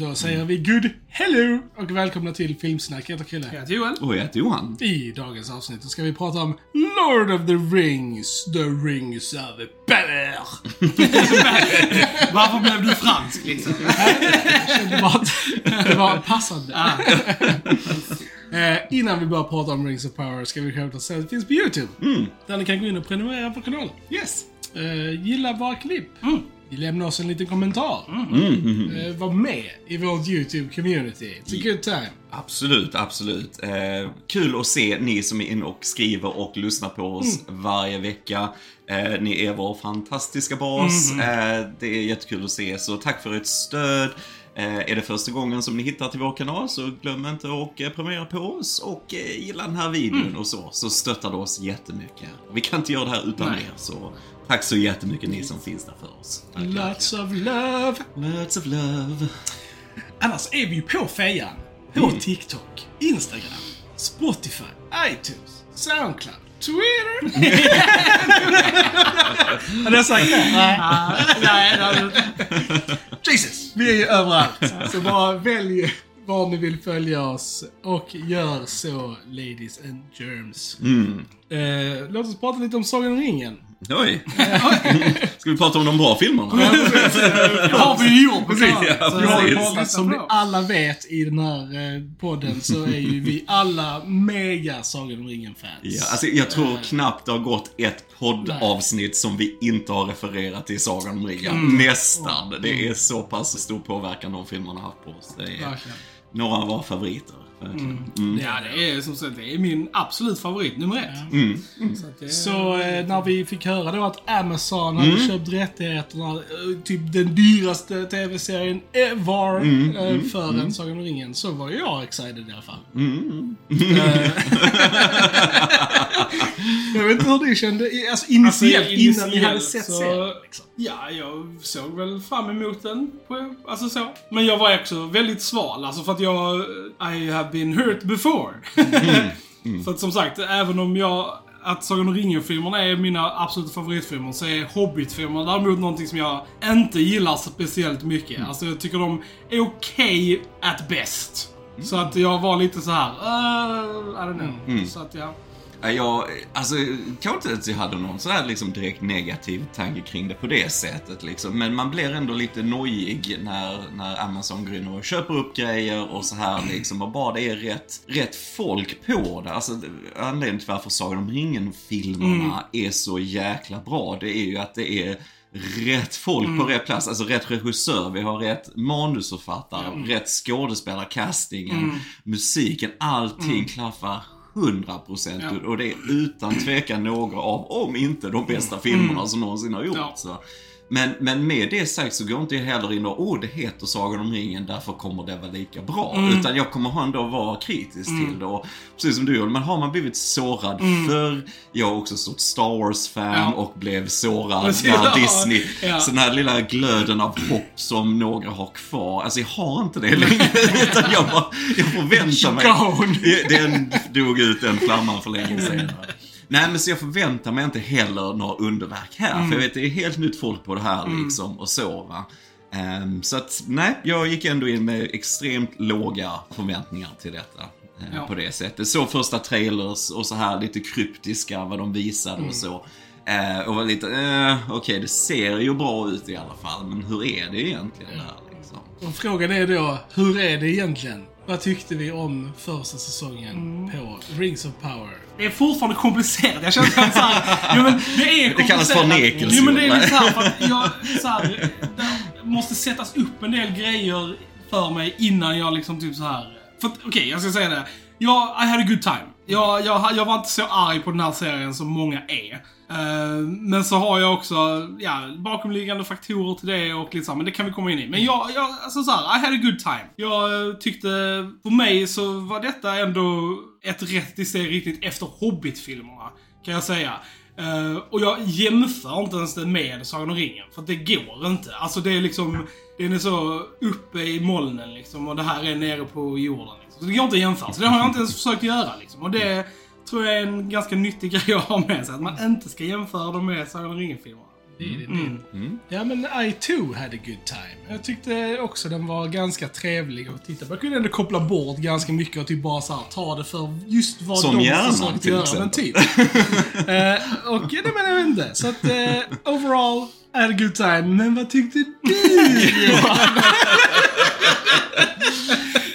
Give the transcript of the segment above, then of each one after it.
Då säger vi good hello och välkomna till Filmsnack. Jag heter Chrille. Jag heter Joel. Och jag heter Johan. I dagens avsnitt ska vi prata om Lord of the Rings, The Rings of Power. Varför blev du fransk liksom? Det var, det var passande. Eh, innan vi börjar prata om Rings of Power ska vi självklart säga att det finns på YouTube. Där ni kan gå in och prenumerera på kanalen. Yes. Eh, gilla våra klipp. Lämna oss en liten kommentar. Mm. Eh, var med i vårt YouTube-community. It's a good time. Absolut, absolut. Eh, kul att se ni som är inne och skriver och lyssnar på oss varje vecka. Eh, ni är vår fantastiska bas. Eh, det är jättekul att se, så tack för ert stöd. Eh, är det första gången som ni hittar till vår kanal så glöm inte att eh, prenumerera på oss och eh, gilla den här videon och så, så stöttar det oss jättemycket. Vi kan inte göra det här utan Nej. er, så tack så jättemycket ni som finns där för oss. Tack, tack. Lots of love. Lots of love. Annars är vi ju på fejan. På TikTok, Instagram, Spotify, iTunes, Soundcloud, Twitter. Hade jag sagt det? Nej. Nej. Jesus! Vi är ju överallt. Så bara välj var ni vill följa oss och gör så, ladies and germs. Eh, låt oss prata lite om Sagan om ringen. Oj! Ska vi prata om de bra filmerna? Det har vi ju gjort Precis, ja, så precis. Ja, som ni alla vet i den här eh, podden så är ju vi alla mega Sagan om ringen-fans. Ja, alltså jag tror knappt det har gått ett poddavsnitt som vi inte har refererat till Sagan om ringen. Nästan. Det är så pass stor påverkan de filmerna har haft på oss. Det är Verkligen. Några av våra favoriter. verkligen. Mm. Ja, det är som sagt det är min absolut favorit, nummer ett. Mm. Så att det är... Så eh, när vi fick höra då att Amazon hade köpt rättigheterna, eh, typ den dyraste tv-serien ever, eh, för en Sagan om ringen, så var jag excited i alla fall. Eh, jag vet inte hur du kände, i- alltså initiellt, Alltså, innan ni hade sett så- serien. Liksom. Ja, jag såg väl fram emot den. På, alltså så. Men jag var också väldigt sval, alltså för att jag... I have been hurt before. för att som sagt, även om jag... Att Sagan om ringen-filmerna är mina absoluta favoritfilmer så är Hobbit-filmerna däremot någonting som jag inte gillar speciellt mycket. Alltså jag tycker de är okej at best. Så att jag var lite så här. Uh, I don't know. Så att ja. Ja, Jag, alltså, kanske inte att jag hade någon sån här liksom direkt negativ tanke kring det på det sättet liksom. Men man blir ändå lite nojig när, när Amazon går in och köper upp grejer och så här liksom. Och bara det är rätt, rätt folk på det. Alltså anledningen till varför Sagan om ringen-filmerna är så jäkla bra, det är ju att det är rätt folk på rätt plats, alltså rätt regissör, vi har rätt manusförfattare, rätt skådespelare, castingen, musiken, allting klaffar 100% Ja. och det är utan tvekan några av, om inte de bästa filmerna som någonsin har gjorts. Ja. Men, men med det sagt så går inte jag heller in och åh det heter Sagan om ringen, därför kommer det vara lika bra. Utan jag kommer ändå vara kritisk till det. Och precis som du gjorde, men har man blivit sårad förr, jag är också stort Star Wars-fan Ja. och blev sårad Precis, när ja. Disney, Ja. så den här lilla glöden av hopp som några har kvar, alltså jag har inte det längre. utan jag, bara, jag förväntar mig. Den dog ut den flamman för länge sedan. Nej men så jag förväntar mig inte heller några underverk här. För jag vet det är helt nytt folk på det här liksom och så va. Ehm, så att nej, jag gick ändå in med extremt låga förväntningar till detta. eh, Ja. På det sättet. Så första trailers och så här lite kryptiska vad de visade och så. Eh, och var lite, eh, okej det ser ju bra ut i alla fall. Men hur är det egentligen där liksom? Och frågan är då, hur är det egentligen? Vad tyckte vi om första säsongen på Rings of Power? Det är fortfarande komplicerat. Jag känner att så här, jo, men det är Det kallas komplicerat. förnekelse, Jo men det är Joel. lite så här för att jag, det måste sättas upp en del grejer för mig innan jag liksom typ så här. För okej, jag ska säga det. Jag, I had a good time. Jag, jag, jag var inte så arg på den här serien som många är. Eh, men så har jag också, ja, bakomliggande faktorer till det och lite så här, men det kan vi komma in i. Men jag, jag alltså så här, I had a good time. Jag eh, tyckte, för mig så var detta ändå ett rätt steg riktigt efter Hobbit-filmerna, kan jag säga. Uh, och jag jämför inte ens det med Sagan om ringen, för att det går inte. Alltså det är liksom, den är så uppe i molnen liksom, och det här är nere på jorden. Liksom. Så det går inte att jämföra. Så det har jag inte ens försökt göra liksom. Och det tror jag är en ganska nyttig grej att ha med sig. Att man inte ska jämföra dem med Sagan om ringen-filmerna. Mm. Ja, men I too had a good time. Jag tyckte också den var ganska trevlig att titta på. Jag kunde ändå koppla bort ganska mycket och typ bara så här, ta det för just vad Som de hjärnan, försökte till göra. exempel. Men typ. eh, och nej, men jag vet inte. Så att eh, overall, I had a good time. Men vad tyckte du?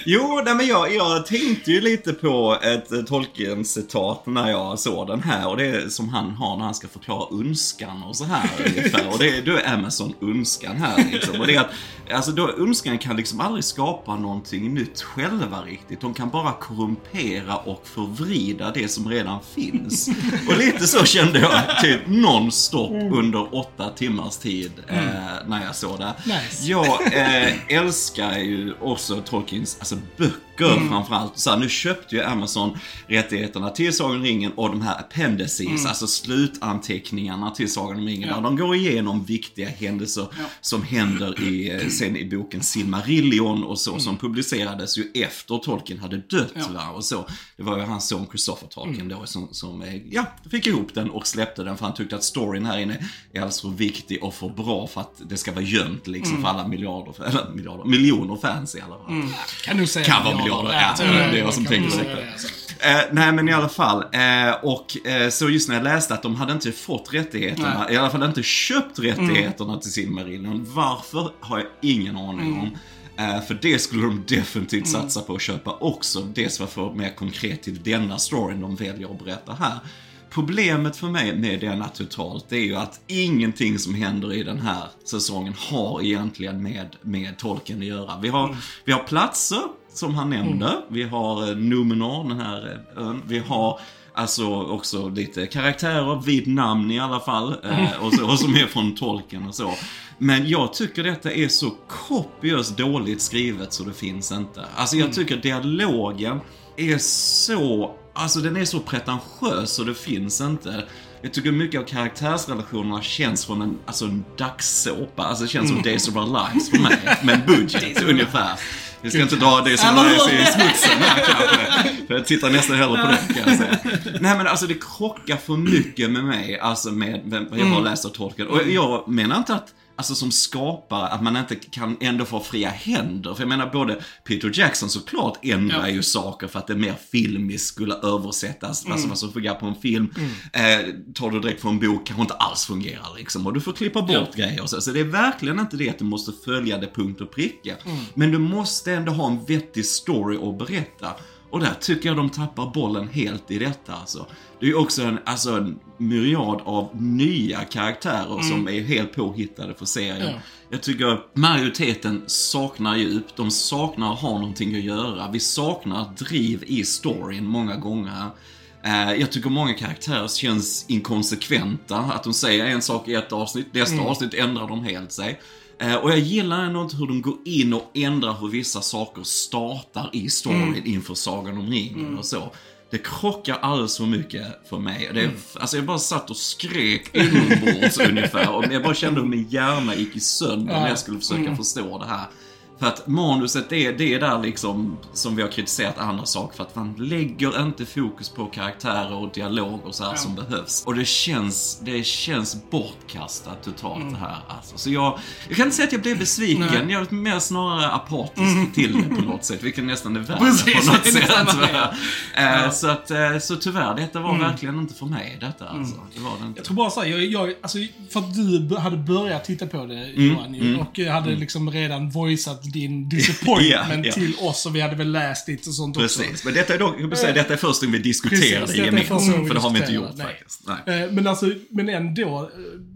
Jo, nej, men jag, jag tänkte ju lite på ett eh, Tolkien-citat när jag såg den här. Och det är som han har när han ska förklara önskan och så här ungefär. Och det är, då är Amazon önskan här liksom. Och det är att, alltså då, önskan kan liksom aldrig skapa någonting nytt själva riktigt. De kan bara korrumpera och förvrida det som redan finns. Och lite så kände jag typ non-stop under åtta timmars tid eh, när jag såg det. Nice. Jag eh, älskar ju också Tolkiens alltså, böcker framförallt. Så här, nu köpte ju Amazon rättigheterna till Sagan om ringen och de här appendices, alltså slutanteckningarna till Sagan om ringen. Där de går igenom viktiga händelser som händer i, eh, sen i boken Silmarillion och så, som publicerades ju efter Tolkien hade dött. Va? Och så. Det var ju hans son Christopher Tolkien då som, som eh, ja, fick ihop den och släppte den för han tyckte att storyn här inne är alldeles för viktig och för bra för att det ska vara gömt liksom för alla miljarder, eller miljarder, miljoner fans i alla fall. Kan du säga Kan vara miljarder, ja. tror Det är jag som tänker så. det, alltså. Eh, nej men i alla fall. Eh, och eh, så just när jag läste att de hade inte fått rättigheterna, i alla fall inte köpt rättigheterna till Silmarillion. Varför har jag ingen aning om. Eh, för det skulle de definitivt satsa på att köpa också. Dels för att få mer konkret till denna storyn de väljer att berätta här. Problemet för mig med denna totalt, det är ju att ingenting som händer i den här säsongen har egentligen med, med tolken att göra. Vi har, vi har platser, som han nämnde. Vi har eh, Numenor, den här eh, ön. Vi har alltså också lite karaktärer vid namn i alla fall. Eh, och, så, och som är från tolken och så. Men jag tycker detta är så kopiöst dåligt skrivet så det finns inte. Alltså jag tycker dialogen är så, alltså den är så pretentiös så det finns inte. Jag tycker mycket av karaktärsrelationerna känns från en, alltså en dagssåpa. Alltså det känns som Days of Our Lives för mig. Med budget ungefär. Vi ska inte dra Days of Our Lives i smutsen här kanske. För jag tittar nästan hellre på det kan jag säga. Nej men alltså det krockar för mycket med mig, alltså med vad jag har läst av Tolkien. Och jag menar inte att Alltså som skapare, att man inte kan ändå få fria händer. För jag menar både Peter Jackson såklart ändrar Ja. ju saker för att det mer filmiskt skulle översättas. Alltså vad som fungerar på en film. Eh, tar du direkt från en bok kanske inte alls fungerar liksom. Och du får klippa bort grejer och så. Så det är verkligen inte det att du måste följa det punkt och pricka. Men du måste ändå ha en vettig story att berätta. Och där tycker jag de tappar bollen helt i detta alltså. Det är ju också en, alltså en myriad av nya karaktärer som är helt påhittade för serien. Ja. Jag tycker majoriteten saknar djup, de saknar att ha någonting att göra. Vi saknar driv i storyn många gånger. Eh, Jag tycker många karaktärer känns inkonsekventa. Att de säger en sak i ett avsnitt, nästa avsnitt ändrar de helt sig. Eh, Och jag gillar ändå inte hur de går in och ändrar hur vissa saker startar i storyn inför Sagan om ringen och så. Det krockar alldeles för mycket för mig. Det är, Alltså jag bara satt och skrek inombords ungefär. Och jag bara kände hur min hjärna gick i sönder när jag skulle försöka förstå det här. För att manuset, det är, det är där liksom som vi har kritiserat andra saker för att man lägger inte fokus på karaktärer och dialog och så här som behövs. Och det känns, det känns bortkastat totalt det här. Alltså. Så jag, jag kan inte säga att jag blev besviken, Nej. jag är mer snarare apatisk till det på något sätt, vilket nästan är värre Precis, på något sätt. Eh, Så, att, eh, så tyvärr, detta var verkligen inte för mig detta alltså. Det var det inte. Jag tror bara såhär, jag, jag, alltså, för att du hade börjat titta på det Johan ju, och hade liksom redan voicat din disappointment Ja, ja. till oss och vi hade väl läst lite och sånt också. Precis, men detta är dock, jag säga, detta är första gången vi diskuterar Precis, det gemensamt. För det har vi inte gjort nej. faktiskt. Nej. Eh, Men alltså, men ändå. eh,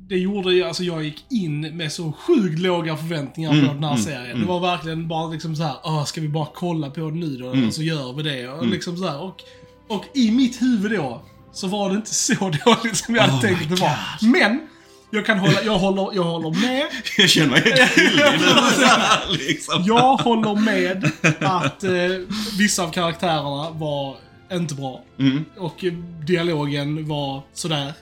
Det gjorde ju, alltså jag gick in med så sjukt låga förväntningar Mm, på den här serien. Det var verkligen bara liksom så här, Åh, ska vi bara kolla på den nu då? Mm. Och så gör vi det. Och liksom så här, och, och i mitt huvud då, så var det inte så dåligt som jag hade Oh tänkt att det var. Men, jag kan hålla, jag håller, jag håller med. Jag känner mig helt skyldig nu. liksom. Jag håller med att eh, vissa av karaktärerna var inte bra. Mm. Och eh, dialogen var sådär.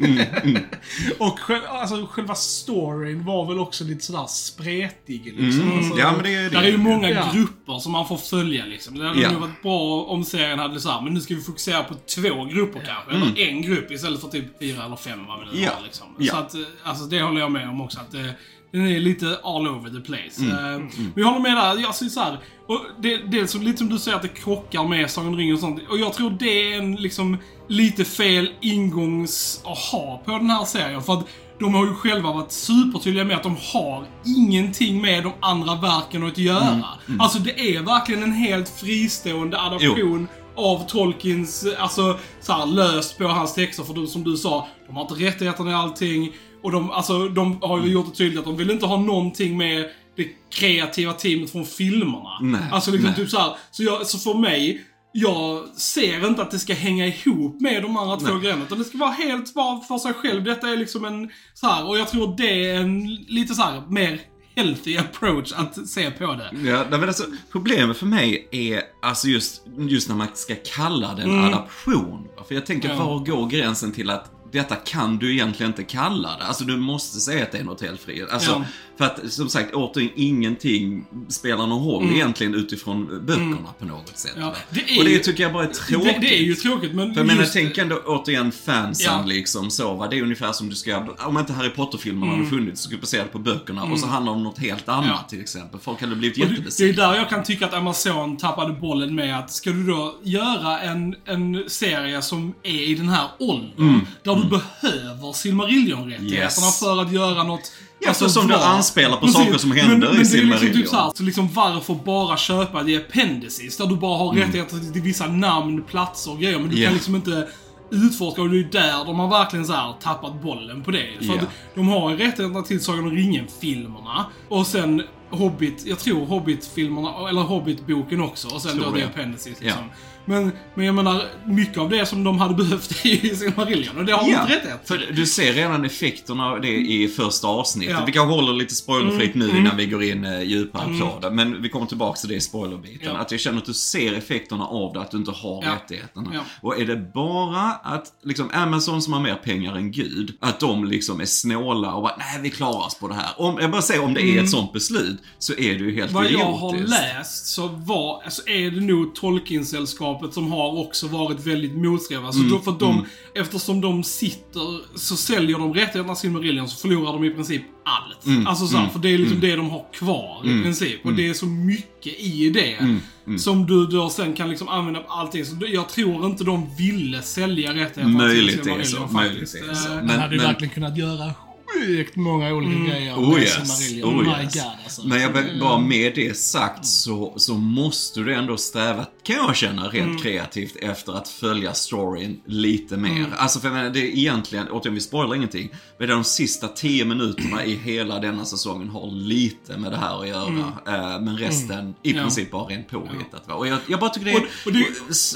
Mm, och själv, alltså, själva storyn var väl också lite sådär spretig. Liksom. Mm. Alltså, Ja, men det är det. Där är ju många Ja. grupper som man får följa liksom. Det hade Ja. nog varit bra om serien hade så här, men nu ska vi fokusera på två grupper kanske. Eller en grupp istället för typ fyra eller fem vad vi nu Mm. Ja. har liksom. Ja. Så att, eh, alltså det håller jag med om också. Att det, den är lite all over the place. Mm. Eh, Men jag håller med där. Jag säger så här, och det, det är som, lite som du säger att det krockar med Sagan om ringen och sånt. Och jag tror det är en liksom lite fel ingångs att ha på den här serien. För att de har ju själva varit supertydliga med att de har ingenting med de andra verken att göra. Mm, Alltså det är verkligen en helt fristående adaption av Tolkiens, alltså så här, löst på hans texter. För du, som du sa, de har inte rättigheterna i allting. Och de, alltså, de har ju gjort det tydligt att de vill inte ha någonting med det kreativa teamet från filmerna. Nej, alltså liksom nej. typ så här, så, jag, så för mig, jag ser inte att det ska hänga ihop med de andra två grejerna. Utan det ska vara helt var för sig själv. Detta är liksom en, så här, och jag tror det är en lite så här mer healthy approach att se på det. Ja, men alltså, problemet för mig är alltså just, just när man ska kalla det en Mm. adaption. För jag tänker, Ja. var går gränsen till att detta kan du egentligen inte kalla det. Alltså du måste säga att det är något helt fritt. Alltså, Ja. För att som sagt, återigen, ingenting spelar någon roll egentligen utifrån böckerna på något sätt. Mm. Ja, det är Och det tycker jag bara är tråkigt. Det, det är ju tråkigt men För jag menar, tänk ändå återigen fansen Ja. liksom så va. Det är ungefär som du ska, om inte Harry Potter-filmerna Mm. hade funnits, så skulle basera på böckerna och så handlar det om något helt annat Ja. till exempel. Folk hade blivit Och det, är jättebesvikna. där jag kan tycka att Amazon tappade bollen med att ska du då göra en, en serie som är i den här åldern, där du behöver Silmarillion-rättigheterna Mm. Yes. för att göra något Ja, eftersom du bra. anspelar på Precis. saker som händer men, i men det är liksom Silmarillion. typ så, här, så liksom varför bara köpa det appendices, där du bara har Mm. rättigheter till, vissa namn, platser och grejer, men du Ja. kan liksom inte utforska och det är där de har verkligen så här tappat bollen på det. För att de har ju rättigheterna till Sagan om ringen-filmerna. Och sen Hobbit, jag tror Hobbit-filmerna, eller Hobbit-boken också. Och sen Tror då det. Appendices liksom. Ja. Men, men jag menar, mycket av det som de hade behövt är ju i Silmarillion och det har de Ja, inte till. för du ser redan effekterna av det i första avsnittet. Ja. Mm, Vi kanske håller lite spoilerfritt nu innan vi går in eh, djupare på det. Men vi kommer tillbaka till det i spoilerbiten. Ja. Att jag känner att du ser effekterna av det, att du inte har Ja. rättigheterna. Ja. Och är det bara att liksom Amazon som har mer pengar än Gud, att de liksom är snåla och bara nej vi klarar oss på det här. Om, jag bara säger om det är ett sånt beslut, så är det ju helt Mm. Vad idiotiskt. jag har läst så var, alltså är det nog Tolkien-sällskapet som har också varit väldigt motsträviga. Alltså Mm, då, för att de, eftersom de sitter, så säljer de rättigheterna till Silmarillion så förlorar de i princip allt. Mm, alltså så här, för det är liksom det de har kvar i princip. Och det är så mycket i det. Mm, Som du då sen kan liksom använda på allting. Så jag tror inte de ville sälja rättigheterna Möjligt till är så, Silmarillion möjligt faktiskt. är så. Eh, Men- Man hade ju men- verkligen kunnat göra sjukt många olika grejer Oh med yes, Silmarillion. oh My yes. god alltså. Men jag vill bara med det sagt så, så måste du ändå sträva, kan jag känna, rent Mm. kreativt efter att följa storyn lite mer. Alltså för jag menar, det är egentligen, återigen vi spoilar ingenting, men det är de sista tio minuterna i hela denna säsongen har lite med det här att göra. Eh, men resten i Mm. Ja. princip bara rent påhittat. va. Och jag, jag bara tycker det är, Och- och det-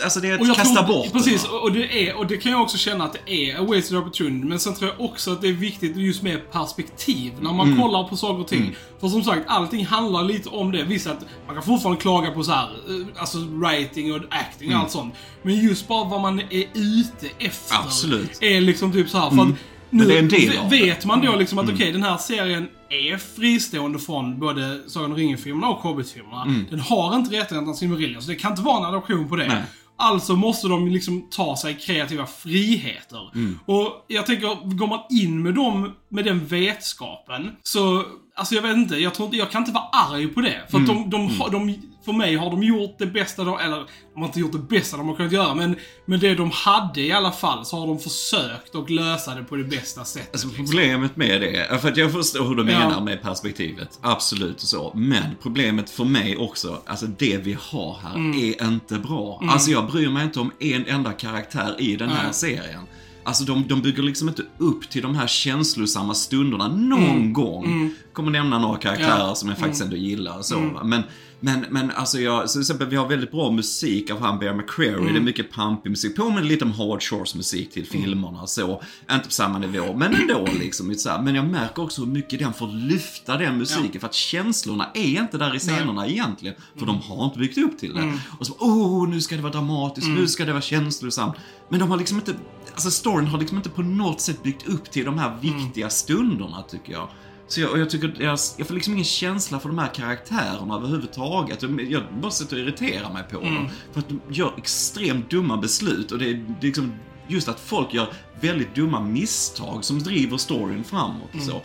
alltså det är att kasta tror, bort Precis, och det, är, och det kan jag också känna att det är a wasted opportunity. Men sen tror jag också att det är viktigt just med perspektiv när man Mm. kollar på saker och ting. För som sagt, allting handlar lite om det. Visst att man kan fortfarande klaga på så här, eh, alltså writing och acting Mm. och allt sånt. Men just bara vad man är ute efter. Absolut. Är liksom typ så här, för att nu av det. vet man då liksom att okej, den här serien är fristående från både Sagan om ringen-filmerna och Hobbit-filmerna. Den har inte rättigheterna till Silmarillion, så det kan inte vara en adoption på det. Nej. Alltså måste de liksom ta sig kreativa friheter. Mm. Och jag tänker, går man in med dem, med den vetskapen, så, alltså jag vet inte, jag tror jag kan inte vara arg på det. För Mm. de, de, har- de, för mig har de gjort det bästa de, eller de har inte gjort det bästa de har kunnat göra, men med det de hade i alla fall så har de försökt att lösa det på det bästa sättet. Alltså liksom. problemet med det, för att jag förstår hur du Ja. menar med perspektivet. Absolut och så. Men problemet för mig också, alltså det vi har här Mm. är inte bra. Alltså jag bryr mig inte om en enda karaktär i den här serien. Alltså de, de bygger liksom inte upp till de här känslosamma stunderna någon gång. Kommer nämna några karaktärer Mm. Ja. som jag faktiskt ändå gillar och så. Men, men, men alltså jag, så till exempel vi har väldigt bra musik av han Bear McCreary. Mm. Det är mycket pampig musik. Påminner lite om Howard Shores musik till filmerna och så. Inte på samma nivå, men ändå liksom. så här. Men jag märker också hur mycket den får lyfta den musiken. För att känslorna är inte där i scenerna egentligen. För de har inte byggt upp till det. Mm. Och så oh, nu ska det vara dramatiskt, nu ska det vara känslosamt. Men de har liksom inte, alltså storyn har liksom inte på något sätt byggt upp till de här viktiga stunderna tycker jag. Så jag, och jag tycker, jag, jag får liksom ingen känsla för de här karaktärerna överhuvudtaget. Jag, jag bara sitter och irriterar mig på dem. För att de gör extremt dumma beslut och det är, det är liksom just att folk gör väldigt dumma misstag som driver storyn framåt och så.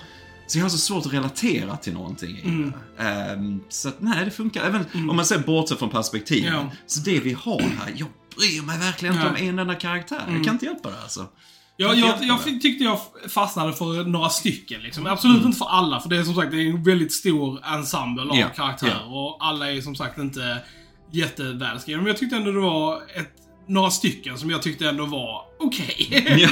Så jag har så svårt att relatera till någonting i det. Ehm, så att nej, det funkar. Även om man ser bortsett från perspektiven. Ja. Så det vi har här, jag bryr mig verkligen inte om en enda karaktär. Jag kan inte hjälpa det alltså. Jag, jag, jag tyckte jag fastnade för några stycken. Liksom. Absolut inte för alla, för det är som sagt det är en väldigt stor ensemble av Ja, karaktärer. ja. Och alla är som sagt inte jättevälskrivna. Men jag tyckte ändå det var ett, några stycken som jag tyckte ändå var okej.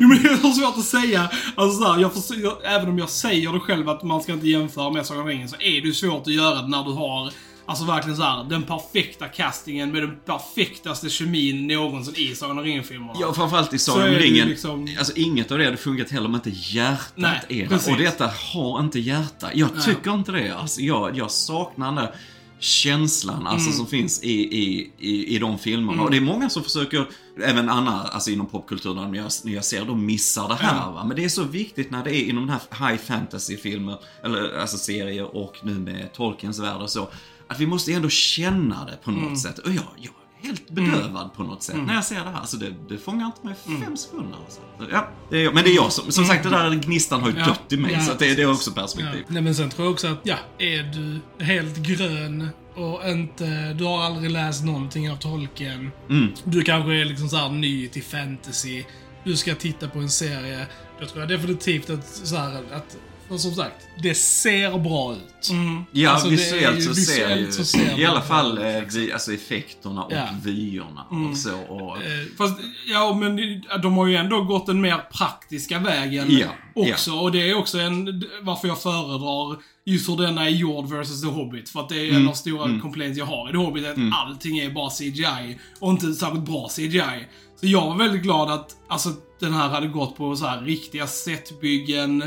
jo men det är så svårt att säga. Alltså så här, jag förstår, jag, även om jag säger det själv att man ska inte jämföra med Sagan om ringen så är det svårt att göra det när du har Alltså verkligen så här, den perfekta castingen med den perfektaste kemin någonsin i Sagan om ringen-filmerna. Ja, framförallt i Så Sagan om ringen. liksom- Alltså inget av det hade funkat heller om inte hjärtat Nej, är där. Och detta har inte hjärta. Jag tycker inte det. Alltså jag, jag saknar den där känslan alltså, Mm. som finns i, i, i, i de filmerna. Och det är många som försöker, även andra, alltså inom popkulturen, när jag, när jag ser de missar det här. Va? Men det är så viktigt när det är inom den här high fantasy-filmer, eller alltså serier och nu med Tolkiens värld och så. Att vi måste ändå känna det på något Mm. sätt. Och jag, jag är helt bedövad på något sätt när jag ser det här. Alltså det, det fångar inte mig Mm. fem sekunder. Alltså. Ja, det är, men det är jag som, som sagt, det där gnistan har ju Ja. dött i mig. Ja, så det, det är också Ja. perspektiv. Nej, men sen tror jag också att, ja, är du helt grön och inte, du har aldrig läst någonting av Tolkien. Mm. Du kanske är liksom så ny till fantasy. Du ska titta på en serie. Då tror jag definitivt att, så här, att för som sagt, det ser bra ut. Ja, Alltså, det är visuellt, ju- så ser ju, visuellt så ser i alla fall eh, ut, vi, alltså effekterna och Ja. vyerna och så. Och, Eh, Fast, ja men de har ju ändå gått den mer praktiska vägen Ja, också. Och det är också en, varför jag föredrar just hur denna är gjord versus The Hobbit. För att det är Mm. en av stora complaints jag har i The Hobbit, att allting är bara CGI. Och inte särskilt bra CGI. Så jag var väldigt glad att, alltså den här hade gått på så här riktiga setbyggen,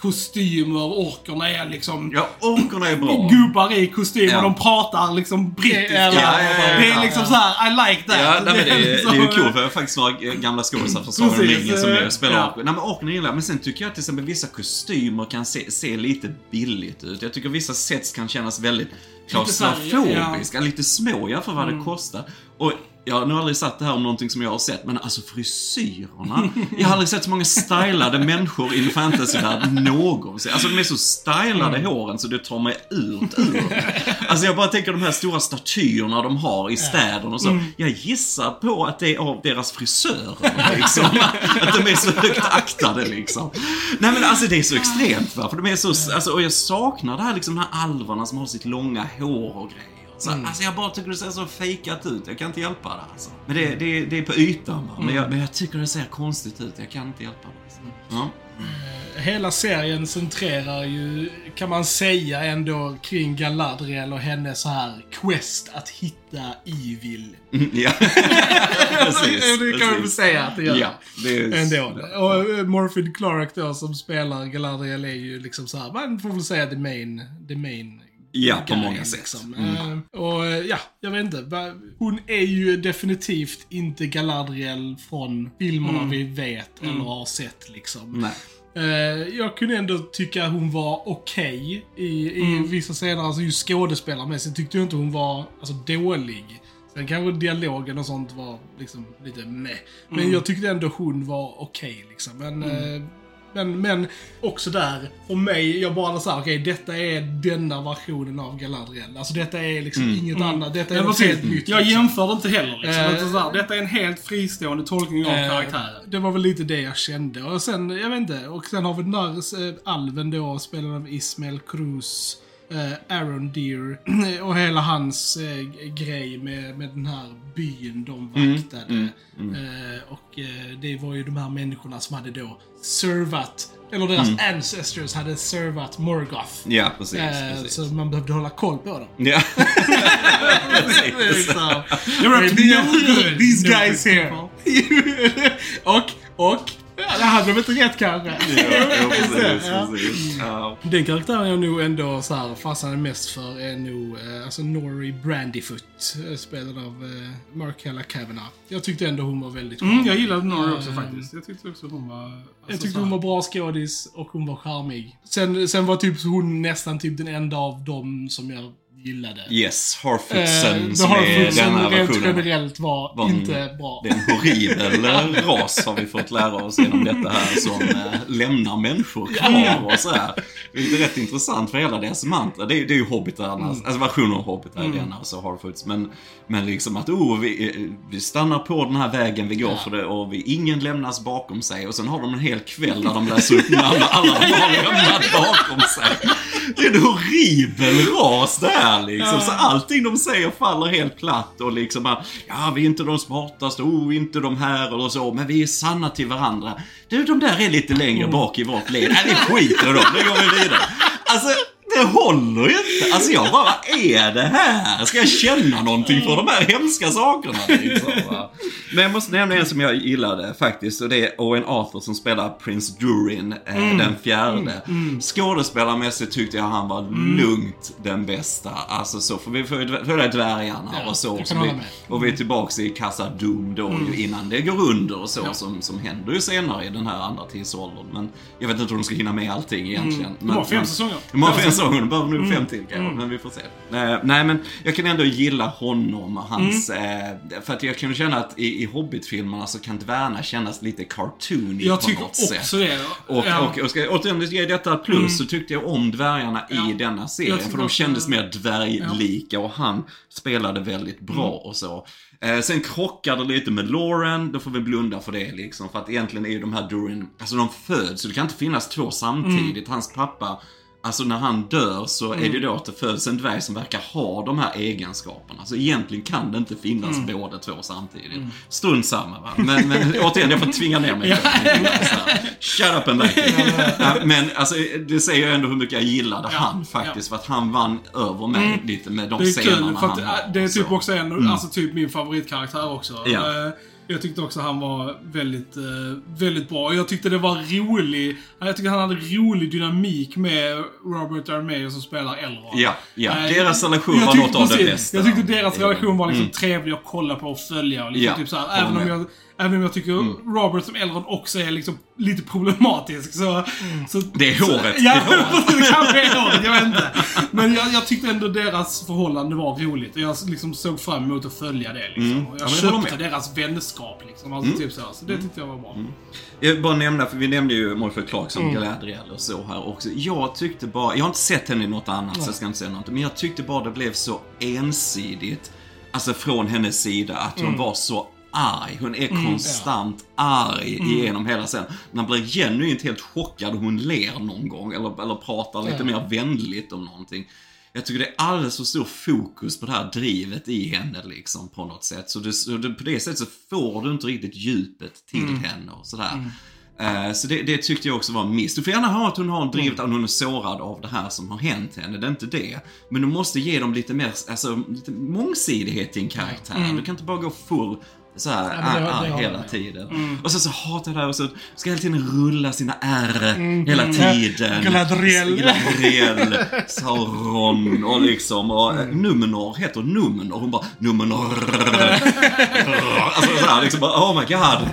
kostymer, orkerna är liksom Mm. Ja, orkerna är bra. gubbar i kostym Ja. och de pratar liksom brittiska. Ja, ja, ja, ja, det ja, är liksom ja. så här: I like that. Ja, nej, men det, är, det är ju liksom- kul för jag har faktiskt några gamla skådisar från Sagan om ringen som är spelar ja. orker. Nej men orkerna gillar jag. Men sen tycker jag till exempel vissa kostymer kan se, se lite billigt ut. Jag tycker vissa sets kan kännas väldigt så här, klaustrofobiska, lite små jämfört för vad Mm. det kostar. Och jag har nog aldrig sagt det här om någonting som jag har sett, men alltså frisyrerna. Jag har aldrig sett så många stylade människor i en fantasyvärld någonsin. Alltså de är så stylade Mm. håren så det tar mig ut ur. Alltså jag bara tänker de här stora statyerna de har i städerna och så. Mm. Jag gissar på att det är av deras frisörer liksom. Att de är så högt aktade liksom. Nej men alltså det är så extremt va, för de är så, alltså, och jag saknar det här liksom, de här alverna som har sitt långa hår och grejer. Så, Alltså jag bara tycker det ser så fejkat ut, jag kan inte hjälpa det alltså. Men det, det, det är på ytan va, men jag, men jag tycker det ser konstigt ut, jag kan inte hjälpa det. Alltså. Ja. Hela serien centrerar ju, kan man säga, ändå kring Galadriel och hennes så här quest att hitta Evil. Mm, ja. precis. det kan man väl precis. säga att det gör. Ja, det är... Ändå. Och eh, Morfydd Clark då som spelar Galadriel är ju liksom så här, man får väl säga the main, the main Ja, på många sätt. liksom. Mm. Eh, Och eh, ja, jag vet inte. Hon är ju definitivt inte Galadriel från filmerna vi vet eller har sett liksom. Nej. Eh, jag kunde ändå tycka hon var okej i, i vissa scener. Alltså just skådespelarmässigt tyckte jag inte hon var alltså, dålig. Sen kanske dialogen och sånt var liksom lite meh. Men jag tyckte ändå hon var okej liksom. Men, eh, men, men också där, för mig, jag bara såhär, okej detta är denna versionen av Galadriel. Alltså detta är liksom inget annat. Detta är Ja, något precis. helt nytt. Jag liksom. jämförde inte heller liksom. Eh, Utan så här, Detta är en helt fristående tolkning av Eh, karaktären. Det var väl lite det jag kände. Och sen, jag vet inte, och sen har vi den där eh, alven då, spelad av Ismael Cruz. Eh, Aaron Deer och hela hans eh, grej med, med den här byn de vaktade. Eh, och eh, det var ju de här människorna som hade då servat, eller deras ancestors hade servat Morgoth. Ja, precis. Eh, precis. så man behövde hålla koll på dem. Ja. Så, You're up to no good. These guys here. och, och, det hade de inte rätt kanske. Ja, ja, precis, Ja. precis. Ja. Den karaktären jag nog ändå så här fastnade mest för är nog eh, alltså Nori Brandyfoot, eh, spelad av eh, Markella Kavanagh. Jag tyckte ändå hon var väldigt bra. Mm, jag gillade Nora också Eh, faktiskt. Jag tyckte också hon var... Alltså, Jag tyckte hon var bra skådis och hon var charmig. Sen, sen var typ hon nästan typ den enda av dem som jag gillade. Yes, Eh, Harfootsen The som är denna rent versionen. generellt var, var en- inte bra. Det är en horribel ras har vi fått lära oss genom detta här som eh, lämnar människor kvar och sådär. Det är rätt intressant för hela deras mantra. Det är, det är ju hobbitarnas, Mm. alltså versionen av hobbitar är denna och så Harfoots. Men, men liksom att oh, vi, eh, vi stannar på den här vägen vi går Ja. för det och vi, ingen lämnas bakom sig. Och sen har de en hel kväll där de läser upp namn alla de har lämnat bakom sig. Det är en horribel ras det här liksom. Så allting de säger faller helt platt och liksom bara, ja vi är inte de smartaste, oh inte de här eller så, men vi är sanna till varandra. Du, de där är lite längre bak i vårt led. Nej, vi skiter i dem, nu går vi vidare. Alltså, det håller ju inte. Alltså jag bara, vad är det här? Ska jag känna någonting för de här hemska sakerna? Liksom? Men jag måste nämna en som jag gillade faktiskt och det är Owen Arthur som spelar Prince Durin, eh, Mm. den fjärde. Skådespelarmässigt tyckte jag han var Mm. lugnt den bästa. Alltså så, för vi får följa dvärgarna Ja, och så. hålla vi, och vi är tillbaks i Casa Doom då ju innan det går under och så Mm. Ja. som, som händer ju senare i den här andra tidsåldern. Men jag vet inte om de ska hinna med allting egentligen. Mm. Det var fem säsonger. det var fem säsonger, de behöver nog Mm. fem till kanske, men vi får se. Eh, nej men jag kan ändå gilla honom och hans, Mm. eh, för att jag kan känna att i, i Hobbit-filmerna så kan dvärgarna kännas lite cartoony Jag på tycker något också sätt. det. Och, Ja. och, och ska jag återigen ge detta ett plus så tyckte jag om dvärgarna Ja. i denna Jag serien. tycker För de också- kändes mer dvärglika och han spelade väldigt bra Mm. och så. Eh, sen krockar det lite med Lauren, då får vi blunda för det liksom. För att egentligen är ju de här Durin, alltså de föds, så det kan inte finnas två samtidigt. Hans pappa, alltså när han dör så är det ju då att det föds en dvärg som verkar ha de här egenskaperna. Så egentligen kan det inte finnas båda två samtidigt. Strunt samma va. Men, men återigen, jag får tvinga ner mig här, Shut up and like it. Ja, Men alltså, det säger ju ändå hur mycket jag gillade Ja, han faktiskt. För att han vann över mig lite med de Det är scenerna kul, för att han äh, det är typ Så. också en, alltså typ min favoritkaraktär också. Ja. Eh, Jag tyckte också han var väldigt, eh, väldigt bra. Jag tyckte det var rolig, jag tyckte han hade rolig dynamik med Robert Armeo som spelar Elrond. Ja, ja. Eh, Deras relation var något av det bästa. Jag tyckte deras relation var liksom Mm. trevlig att kolla på och följa. Och liksom Ja, typ så här, även, om jag, även om jag tycker Robert som Elrond också är liksom lite problematisk så... så Det är håret. Ja, Det är håret. det kanske är håret, jag vet inte. Men jag, jag tyckte ändå deras förhållande var roligt och jag liksom såg fram emot att följa det liksom. Mm. Och Ja, jag håller köpte deras vänskap liksom. Alltså typ så. Så det tyckte jag var bra. Jag vill bara nämna, för vi nämnde ju Morphy Clark som Galadriel och så här också. Jag tyckte bara, jag har inte sett henne i något annat så jag ska inte säga något. Men jag tyckte bara det blev så ensidigt, alltså från hennes sida, att hon var så arg. Hon är konstant arg igenom hela scenen. Man blir genuint helt chockad och hon ler någon gång eller, eller pratar lite Ja. mer vänligt om någonting. Jag tycker det är alldeles för stor fokus på det här drivet i henne liksom på något sätt. Så, det, så det, på det sättet så får du inte riktigt djupet till henne och sådär. Eh, så det, det tyckte jag också var en miss. Du får gärna ha att hon har drivet, att hon är sårad av det här som har hänt henne. Det är inte det. Men du måste ge dem lite mer, alltså lite mångsidighet i en karaktär. Du kan inte bara gå full så här, Ja, det- håller jag hela med. tiden. Och sen så hatar jag det här och så ska hela tiden rulla sina R hela tiden. Galadriel. Galadriel, Sauron och liksom, och mm. Numenor heter Numenor. Hon bara Numenor. alltså så här, liksom bara, oh my god.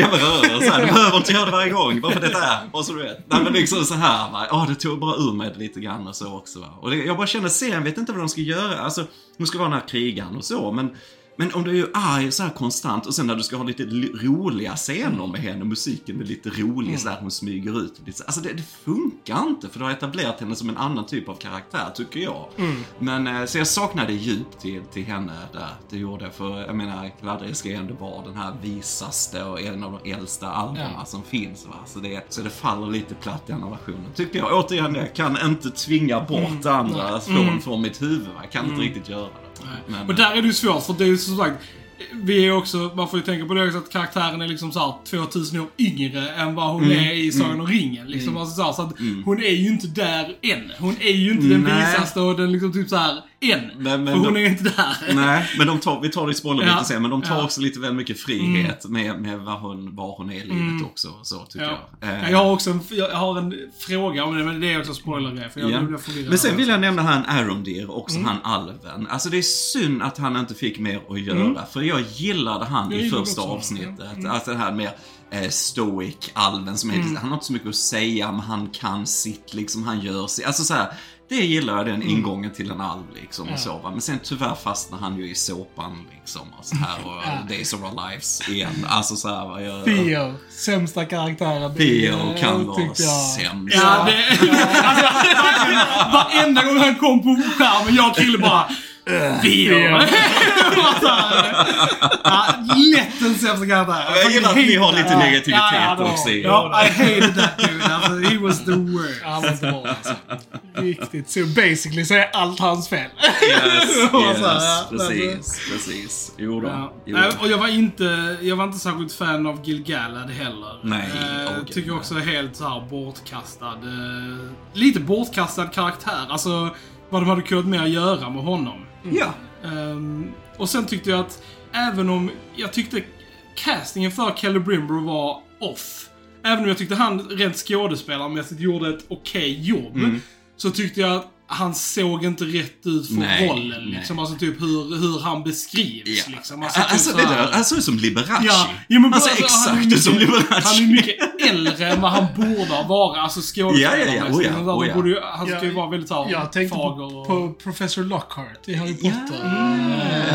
Jag berör så här, du behöver inte göra det varje gång, bara för detta är, bara så du vet. Nej men liksom så här, va. Ja, det tog bara ur mig lite grann och så också. Va? Och det, jag bara känner, serien vet inte vad de ska göra. Alltså, hon ska vara den här krigaren och så, men Men om du är arg så här konstant och sen när du ska ha lite roliga scener med henne, musiken är lite rolig Mm. så där hon smyger ut. Alltså det, det funkar inte för du har etablerat henne som en annan typ av karaktär, tycker jag. Mm. Men eh, så jag saknade djup till, till henne där, det gjorde jag. För jag menar, Gladriel ska ju ändå vara den här visaste och en av de äldsta albumen Ja. som finns. Va? Så, det, så det faller lite platt i andra versionen. Tycker jag. Återigen, jag kan inte tvinga bort Mm. det andra från, från mitt huvud. Va? Jag kan inte riktigt göra det. Men, Och där är det ju svårt, för det är ju som sagt, vi är också, man får ju tänka på det också att karaktären är liksom såhär 2000 år yngre än vad hon är i Sagan om ringen. Liksom, alltså, så, här, så att hon är ju inte där än. Hon är ju inte den Nej. visaste och den liksom typ såhär än. Men- men för hon de- är inte där. Nej, men de tar, vi tar det i spoiler Ja. lite sen, men de tar Ja. Mm. också lite väl mycket frihet med, med vad hon, var hon är i livet också. Så tycker Ja. jag. Eh, Ja, Jag har också en, jag har en fråga om det, men det är också spoilergrej. För jag, Ja. jag blir förvirrad. Men sen vill jag nämna han Arondir, också Mm. han alven. Alltså det är synd att han inte fick mer att göra, för jag gillade han Jag i gillade första också avsnittet. Alltså det här med eh, stoic alven som är, Mm. han har inte så mycket att säga, men han kan sitt liksom, han gör sitt. Alltså så här, det gillar jag den Mm. ingången till en alv liksom och så va. Men sen tyvärr fastnar han ju i såpan liksom och så här och Days of Our Lives igen. Alltså så här. Jag, Theo, sämsta karaktären. Theo kan vara jag. sämst. Ja, det... alltså, varenda gång han kom på skärmen, jag och Krille bara... Theo. ja, lätt den sämsta karaktären. Jag gillar att ni har lite negativitet ja, ja, också i Ja, I hated that dude. Alltså, he was the worst. Han var inte bra alltså. Riktigt. Så basically så är allt hans fel. Yes, yes, här, precis, precis. Jo då. Ja. Jo då. och jag var inte, jag var inte särskilt fan av Gil Galad heller. Nej, eh, okej. Tycker också helt så här bortkastad. Eh, lite bortkastad karaktär. Alltså, vad de hade kunnat mer göra med honom. Ja. Ehm, och sen tyckte jag att, även om jag tyckte castingen för Kelly Brimber var off. Även om jag tyckte han rent skådespelarmässigt gjorde ett okej jobb. Mm. Så tyckte jag att han såg inte rätt ut för Nej, rollen. Liksom. nej. Alltså typ hur, hur han beskrivs. Ja. Liksom. Alltså, typ alltså så det där, han såg ut som Liberace. Ja, jo, men han alltså, han är exakt mycket- ut som Liberace. Han är mycket äldre än vad han borde vara. Alltså skådespelarmässigt. Ja, ja, ja. Oh, ja. Han Oh, ja. borde ju- Han ska ju Ja, vara väldigt så här Jag tänkte fager på, och... på Professor Lockhart i Harry Ja. Potter.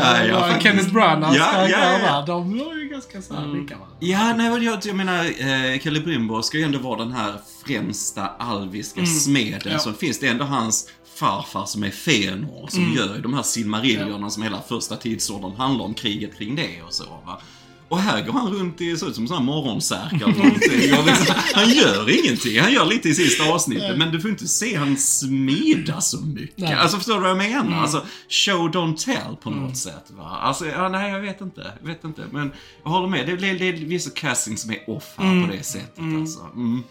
Ja, ja, och faktiskt. Kenneth Branaghs Ja, ja, ja. De var ju ganska så här lika varandra. Ja, nej, jag, jag menar, eh, Kelly Brimbo ska ju ändå vara den här främsta alviska smeden Mm. Ja. som finns. Det är ändå hans farfar som är Fëanor som Mm. gör de här silmarilliorna som hela första tidsåldern handlar om kriget kring det och så va. Och här går han runt i, ser ut som en sån här morgonsärk eller någonting. Och liksom, han gör ingenting. Han gör lite i sista avsnittet, men du får inte se han smida så mycket. Nej. Alltså förstår du vad jag menar? Mm. Alltså, show don't tell på något sätt va. Alltså, ja, nej jag vet inte. Jag vet inte. Men jag håller med. Det, det, det är vissa casting som är off här på det sättet alltså. Mm.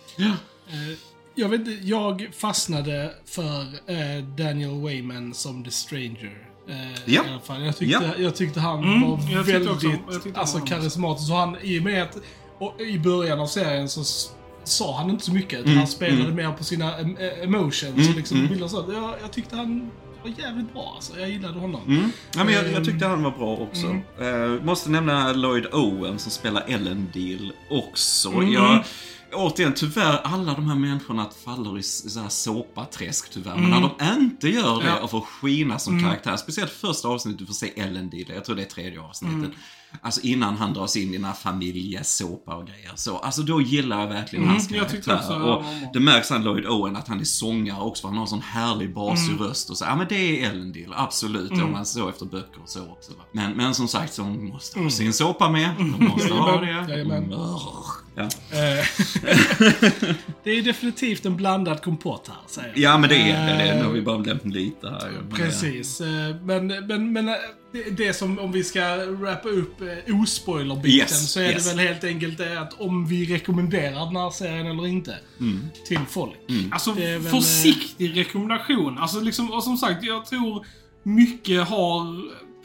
Eh, Jag vet jag fastnade för eh, Daniel Wayman som The Stranger. Eh, Ja. I alla fall. Jag tyckte, Ja. jag tyckte han Mm, var jag tyckte väldigt också- alltså, var- karismatisk. Så han, I och med att och, i början av serien så sa han inte så mycket. Mm, han spelade mer på sina em- eh, emotions. Mm, och liksom, mm. så. Jag, jag tyckte han var jävligt bra alltså. Jag gillade honom. Mm. Ja, men jag, jag Ehm, tyckte han var bra också. Eh, måste nämna Lloyd Owen som spelar Ellen Deal också. Mm. Jag, återigen, tyvärr, alla de här människorna faller i s- så här såpaträsk tyvärr. Men när de inte gör det Ja. och får skina som karaktär, speciellt första avsnittet, du får se Ellen Deal, jag tror det är tredje avsnittet. Alltså innan han dras in i den här familjesåpa och grejer. Så, alltså då gillar jag verkligen Mm, hans karaktär. också och det märks han Lloyd Owen att han är sångare också, för han har en sån härlig basig Mm. röst och så. Ja men det är Ellen Deal, absolut. Om man så efter böcker och så också. Men, men som sagt, så hon måste ha sin såpa med. De måste ha det. Mm. Ja. Eh, det är definitivt en blandad kompott här, säger jag. ja men det är det. det Eh, nu har vi bara nämnt lite här. Precis. eh, Men, men, men det, som, om vi ska wrappa upp ospoiler-biten, Yes, så är yes. det väl helt enkelt det att om vi rekommenderar den här serien eller inte Mm. till folk. Alltså, är väl, försiktig rekommendation. Alltså, liksom, och som sagt, jag tror mycket har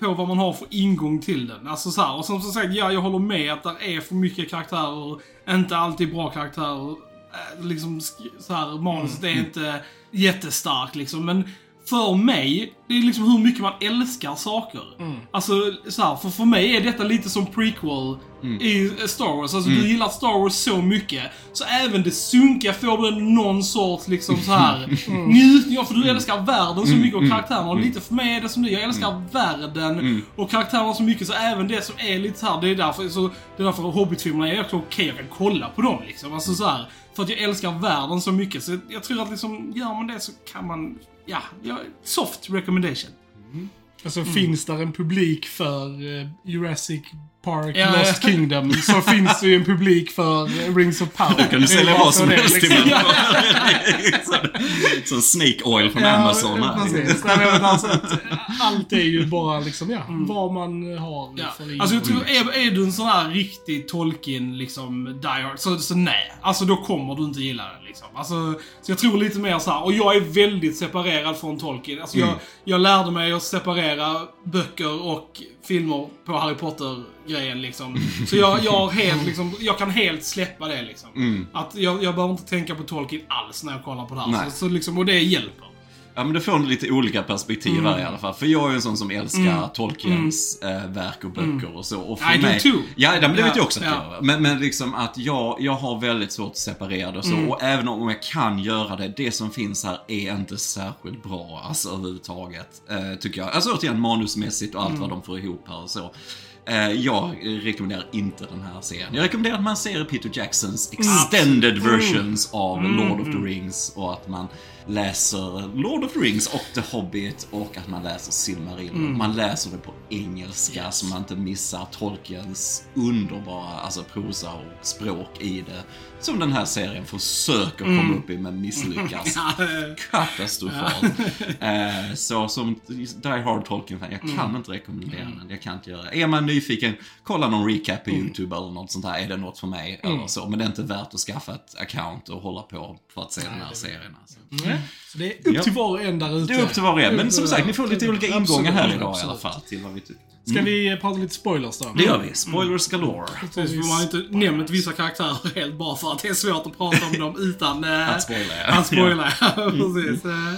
på vad man har för ingång till den. Alltså så här, och som, sagt, ja, jag håller med att det är för mycket karaktärer, inte alltid bra karaktärer. Eh, Liksom, så här, manuset Mm. är inte jättestarkt liksom, men för mig, det är liksom hur mycket man älskar saker. Alltså, så här, för för mig är detta lite som prequel i Star Wars. Alltså, du gillar Star Wars så mycket, så även det sunkiga får du någon sorts liksom så här njutning av, för du älskar världen så mycket och karaktärerna. Och lite för mig är det som det, jag älskar världen och karaktärerna så mycket, så även det som är lite så här, det är därför, så, det är därför Hobbit-filmerna är också okej, jag kan kolla på dem liksom. Alltså så här, för att jag älskar världen så mycket. Så jag tror att liksom, gör man det så kan man, ja, ja soft recommendation. Alltså finns där en publik för eh, Jurassic Park, Ja, Lost ja. Kingdom, så finns det ju en publik för eh, Rings of Power. Kan du sälja vad som helst till liksom. människor? Sån snake oil från Amazon Ja, här. precis. Nej, men alltså, att allt är ju bara liksom, ja, vad man har Mm. Ja. för. Alltså jag tror, är, är du en sån här riktig Tolkien, liksom, die hard, så, så nej. Alltså då kommer du inte gilla den liksom. Alltså, så jag tror lite mer så här, och jag är väldigt separerad från Tolkien. Alltså jag, jag lärde mig att separera böcker och filmer på Harry Potter-grejen liksom. Så jag, jag helt liksom, jag kan helt släppa det liksom. Att jag, jag behöver inte tänka på Tolkien alls när jag kollar på det här. Så, så liksom, och det hjälper. Ja men du får lite olika perspektiv Mm. här i alla fall. För jag är en sån som älskar Tolkiens eh, verk och böcker och så. Och för I do mig, too. Ja, det, men det vet Ja, jag också att ja. jag. Men, men liksom att jag, jag har väldigt svårt att separera det och så. Mm. Och även om jag kan göra det, det som finns här är inte särskilt bra alltså överhuvudtaget. Eh, tycker jag. Alltså återigen manusmässigt och allt Mm. vad de får ihop här och så. Eh, jag rekommenderar inte den här serien. Jag rekommenderar att man ser Peter Jacksons extended versions av Lord of the Rings och att man läser Lord of the Rings och The Hobbit och att man läser Silmarillion. Man läser det på engelska så man inte missar Tolkiens underbara alltså, prosa och språk i det. Som den här serien försöker komma upp i men misslyckas katastrofalt. eh, så som Die Hard Tolkien-fan, jag kan inte rekommendera den. Jag kan inte göra det. Är man nyfiken, kolla någon recap på YouTube eller något sånt där. Är det något för mig? Eller så. Men det är inte värt att skaffa ett account och hålla på för att se den här serien. Alltså. Nej, Så det är upp Ja. till var och en där ute. Det är upp till var och en. Men som sagt, ni får lite olika ingångar här idag i alla fall till vad vi tycker. Ska vi prata lite spoilers då? Det gör vi. Spoilers galore. Precis, för man har inte nämnt vissa karaktärer helt bara för att det är svårt att prata om dem utan eh, Att spoila, ja. Att spoila, ja. Precis. Eh,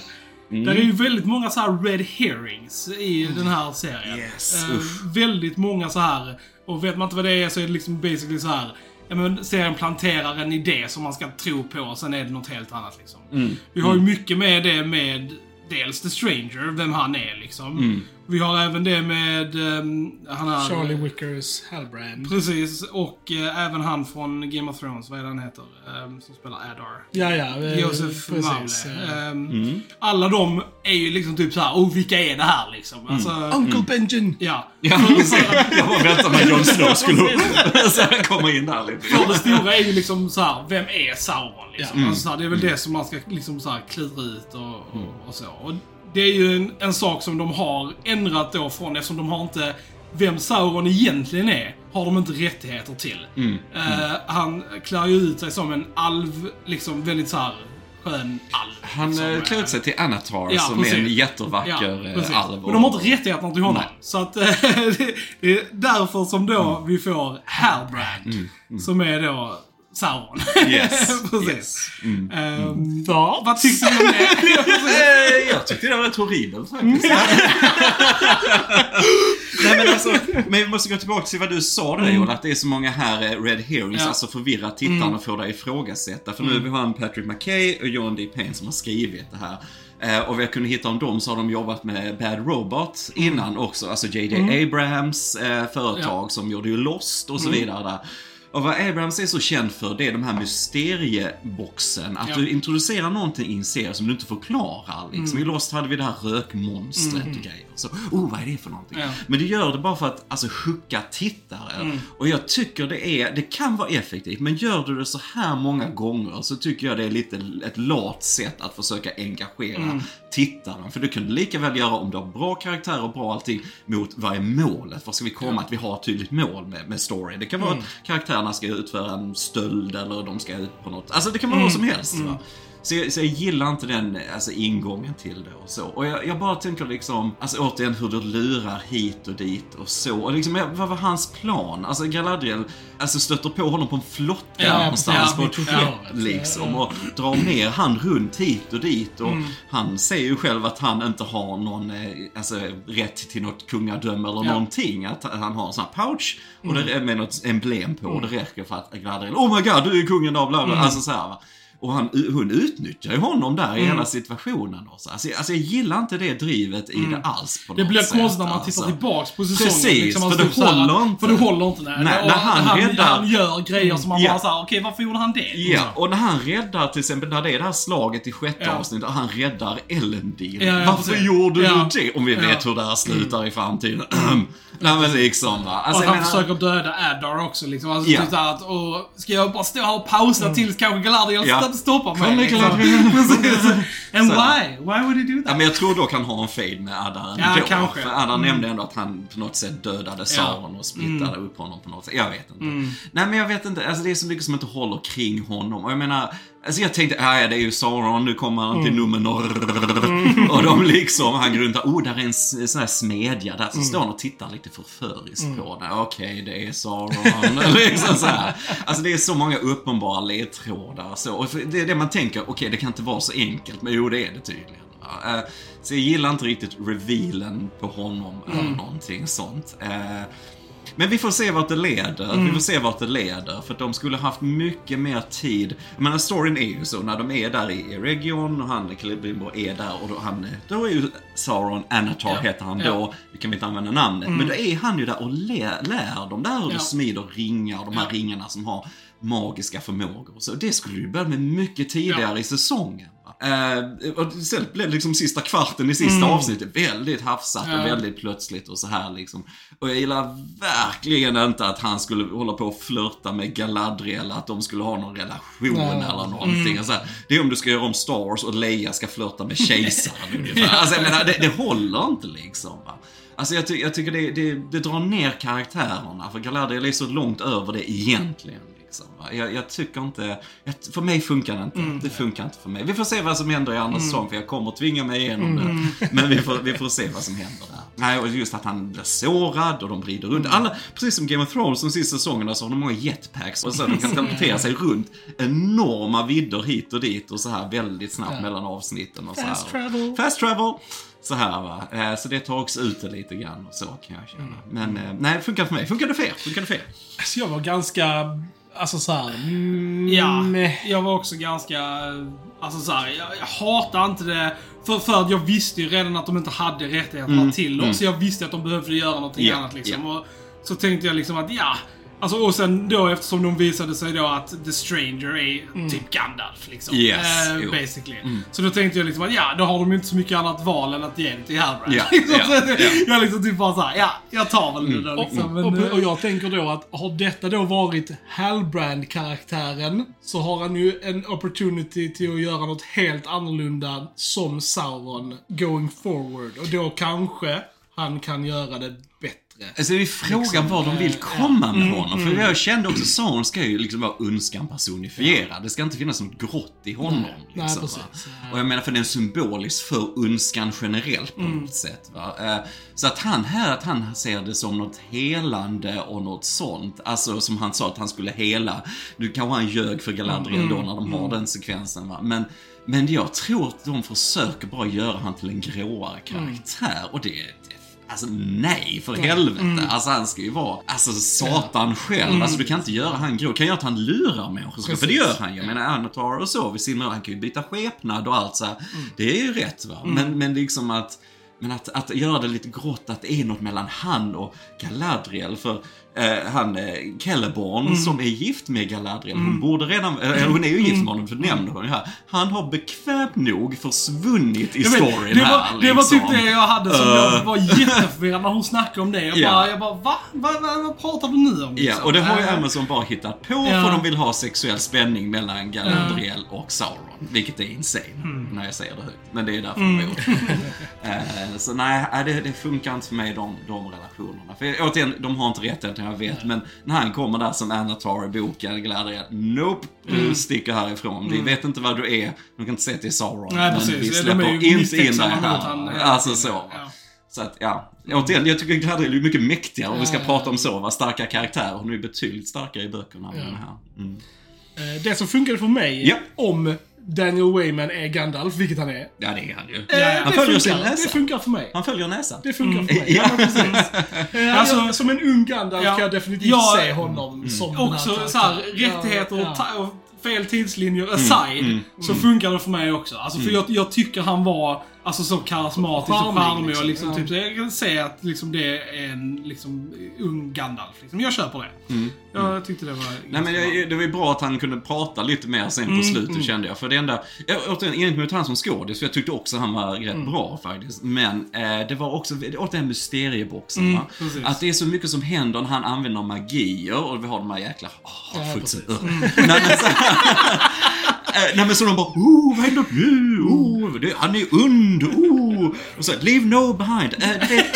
Där är ju väldigt många så här red herrings i den här serien. Yes, Eh, väldigt många så här och vet man inte vad det är så är det liksom basically så här. Ja, men serien planterar en idé som man ska tro på och sen är det något helt annat liksom. Mm. Vi har ju mycket med det med dels The Stranger, vem han är liksom. Mm. Vi har även det med um, han här, Charlie Wickers Halbrand. Precis, och eh, även han från Game of Thrones, vad är det han heter? Ehm, som spelar Adar. Ja, ja. eh, Josef precis. Mawle. eh. Ehm, Alla de är ju liksom typ så här, oh vilka är det här liksom? Alltså, Uncle Benjen! ja. Ja, jag bara väntade på att Jon Snow skulle komma in där lite. För det stora är ju liksom så här, vem är Sauron liksom? Ja. Alltså, så här, det är väl det som man ska liksom så här klura ut och, och, och så. Och det är ju en, en sak som de har ändrat då från, eftersom de har inte vem Sauron egentligen är, har de inte rättigheter till. Eh, han klär ju ut sig som en alv, liksom väldigt så här skön alv. Han liksom, eh, klär ut sig till Anatar Ja, som är en precis. jättevacker precis. eh, alv. Men de har inte rättigheterna till honom. Nej. Så att det, är därför som då vi får Halbrand. Som är då Sauron. Mm, Yes, precis. yes. Mm. Ehm, Ja. vad tyckte du om det? Eh, Jag tyckte det var rätt horribelt faktiskt. Nej men alltså, men vi måste gå tillbaka till vad du sa där Joel, att det är så många här eh, Red Herrings, Ja. alltså förvirra tittaren och få dig ifrågasätta. För nu vi har en Patrick McKay och John D. Payne som har skrivit det här. Eh, och vi har kunnat hitta om dem så har de jobbat med Bad Robot innan också. Alltså J.J. Abrahams eh, företag som gjorde ju Lost och så vidare där. Och vad Abrams är så känd för, det är de här mysterieboxen. Att Ja. du introducerar någonting i en serie som du inte förklarar. Liksom. I Lost hade vi det här rökmonstret och grejer. Så, oh, vad är det för någonting? Ja. Men du gör det bara för att alltså, hooka tittare. Och jag tycker det är, det kan vara effektivt, men gör du det så här många gånger så tycker jag det är lite ett lat sätt att försöka engagera tittaren. För du kan lika väl göra om du har bra karaktärer och bra allting mot vad är målet? Vad ska vi komma? Att vi har ett tydligt mål med, med story. Det kan vara att karaktärerna ska utföra en stöld eller de ska ut på något. Alltså det kan vara vad som helst. Så jag, så jag gillar inte den alltså, ingången till det och så. Och jag, jag bara tänker liksom, alltså återigen hur du lurar hit och dit och så. Och liksom, vad var hans plan? Alltså Galadriel alltså, stöter på honom på en flotta Ja, någonstans ja, på ett skepp liksom. Och drar ner han runt hit och dit. Och han säger ju själv att han inte har någon, eh, alltså rätt till något kungadöme eller Ja. någonting. Att han har en sån här pouch och det är med något emblem på och det räcker för att Galadriel, oh my god, du är kungen av bla bla. Alltså så här. Och han, hon utnyttjar ju honom där i hela situationen. Också. Alltså, alltså jag gillar inte det drivet i det alls på Det något blir sätt, konstigt när man alltså. tillbaks tillbaks på säsongen. Precis, alltså, för det typ håller inte. För det håller inte. Nej. Nej, Och när han han, räddar- han gör grejer som man Ja. bara såhär, okej varför gjorde han det? Ja, och när han räddar till exempel, när det är det här slaget i sjätte Ja. avsnittet, och han räddar Elendil. Ja, Varför gjorde du det? Om vi vet hur det här slutar i framtiden. Nej men liksom va. Och Alltså, jag han menar- försöker döda Addar också liksom. Alltså, Ja. typ att, och, ska jag bara stå här och pausa tills kanske Galadriel Ja. St- stoppar mig? Liksom. Precis. And Så. why? Why would he do Ja, that? men jag tror då kan ha en fade med Addar ändå. Ja, kanske. För Addar nämnde ändå att han på något sätt dödade Sauron och splittade Mm. upp honom på något sätt. Jag vet inte. Nej, men jag vet inte. Alltså det är så mycket som inte håller kring honom. Och jag menar, alltså jag tänkte, "Ah, ja det är ju Sauron, nu kommer han till Mm. Numenor. Och de liksom, han går runt där, oh där är en sån här smedja där. Så står han och tittar lite förföriskt på den. Okej, det är Sauron. liksom så här. Alltså det är så många uppenbara ledtrådar. Så. Och det är det man tänker, okej det kan inte vara så enkelt. Men jo, det är det tydligen. Eh, Så jag gillar inte riktigt revealen på honom eller någonting sånt. Men vi får se vart det leder. Vi får se vart det leder. För att de skulle haft mycket mer tid. Jag menar, storyn är ju så. När de är där i Region och han, Celebrimbor, är där och då, han, då är ju Sauron, Anatar Ja. heter han Ja. då. Vi kan vi inte använda namnet. Men då är han ju där och lär, lär dem där hur Ja. du smider ringar. De här Ja. ringarna som har magiska förmågor. Så det skulle ju börja med mycket tidigare Ja. i säsongen. Eh, och istället blev liksom sista kvarten i sista avsnittet väldigt hafsat Mm. Ja. och väldigt plötsligt och så här liksom. Och jag gillar verkligen inte att han skulle hålla på och flörta med Galadriel, att de skulle ha någon relation Nej. eller någonting. Mm. Och så här, det är om du ska göra om Star Wars och Leia ska flörta med kejsaren ungefär. Alltså jag menar, det, det håller inte liksom. Va? Alltså jag, ty jag tycker det, det, det drar ner karaktärerna, för Galadriel är så långt över det egentligen. Liksom, jag, jag tycker inte, för mig funkar det inte. Mm. Det funkar inte för mig. Vi får se vad som händer i andra säsong, för jag kommer att tvinga mig igenom det. Men vi får, vi får se vad som händer där. Nej, och just att han blir sårad och de rider runt. Alla, precis som Game of Thrones de sista säsongerna så har de många jetpacks och så de kan teleportera sig runt enorma vidder hit och dit och så här väldigt snabbt mellan avsnitten och så här. Fast travel. Fast travel. Så här va. Eh, Så det tar också ut det lite grann och så kan jag känna. Men eh, nej, funkar för mig. Funkar det för er? Funkar det för er? Så jag var ganska, alltså såhär, mm, Ja, jag var också ganska... Alltså så här, jag, jag hatar inte det. För, för att jag visste ju redan att de inte hade rättigheterna till dem. Så jag visste att de behövde göra någonting Ja, annat liksom. Och så tänkte jag liksom att ja. Alltså och sen då eftersom de visade sig då att The Stranger är typ Gandalf liksom. Yes, Eh, basically. Så då tänkte jag liksom att ja, då har de inte så mycket annat val än att ge det till Halbrand. Ja, liksom, att ja. Jag liksom typ bara såhär, ja, jag tar väl det då Och, liksom. Men, och, eh, och jag tänker då att har detta då varit Halbrand-karaktären så har han ju en opportunity till att göra något helt annorlunda som Sauron going forward. Och då kanske han kan göra det bättre. Alltså det är frågan var de vill komma med honom. För jag kände också Sauron ska ju liksom vara önskan personifierad. Det ska inte finnas något grått i honom. Nej, nej, liksom, precis. va? Och jag menar för den är symbolisk för önskan generellt på något sätt. Va? Eh, Så att han här, att han ser det som något helande och något sånt. Alltså som han sa att han skulle hela. Nu kanske han ljög för Galadriel då när de har den sekvensen va. Men men jag tror att de försöker bara göra han till en gråare karaktär. Och det Alltså nej, för helvete. Alltså han ska ju vara, alltså satan själv. Alltså du kan inte göra han grå. Kan göra att han lurar människor. så- För det gör han ju. Jag menar Anatar och så, vid Silmarillion, han kan ju byta skepnad och allt så här. Det är ju rätt va. Men, men liksom att, men att, att göra det lite grått, att det är något mellan han och Galadriel. För eh, han, eh, Celeborn, som är gift med Galadriel, hon borde redan, eh, hon är ju gift med honom, för nämnde hon ju här. Han har bekvämt nog försvunnit i vet, storyn det, var, här. det var typ liksom. det jag hade som Eh. jag var jätteförvirrad när hon snackade om det. Jag Ja. bara, jag bara va? va, va vad pratar du nu om? Ja, liksom? och det har ju Eh, Amazon bara hittat på Ja. för de vill ha sexuell spänning mellan Galadriel och Sauron. Vilket är insane, när jag säger det högt. Men det är därför de har gjort det. Eh, Så nej, nej, det, det funkar inte för mig, de, de relationerna. För återigen, de har inte rätt till jag vet. Men när han kommer där som Anatar i boken, Galadriel, nope, du Mm. sticker härifrån. Vi vet inte vad du är, du kan inte säga att det är Sauron. Nej, men precis. vi De släpper inte in dig här. han hela Alltså så. Ja. Så att, ja. Återigen, jag tycker Galadriel är mycket mäktigare om vi ska prata om så, va? starka karaktärer. Hon är ju betydligt starkare i böckerna än Ja. den här. Mm. Eh, Det som funkade för mig, Ja. om Daniel Wayman är Gandalf, vilket han är. Ja, det är han ju. eh, Han det, följer sin funkar, det näsa. funkar för mig. Han följer näsan. Det funkar för mig. Ja. Ja, precis. Eh, Alltså- alltså, som en ung Gandalf Ja. kan jag definitivt Ja, se honom som den Också karaktären. så här, rättigheter ja. och, fel tidslinjer aside, så funkar det för mig också. Alltså, för jag, jag tycker han var alltså, så karismatisk och Charmig, charmig och liksom. liksom, Ja. typ, jag kan se att liksom, det är en liksom, ung Gandalf. Liksom. Jag köper det. Jag tyckte det var Nej men jag, det var ju bra att han kunde prata lite mer sen på slutet kände jag. För det enda, jag, återigen, inget mot han som skådis, för jag tyckte också han var rätt bra faktiskt. Men eh, det var också, återigen mysterieboxen va. precis. Att det är så mycket som händer när han använder magier och vi har de här jäkla, åh, Ja, men så, Eh, Nej men så de bara oh, vad händer nu? Oh, det, han är und, oh. Och så, leave no behind. Eh, det är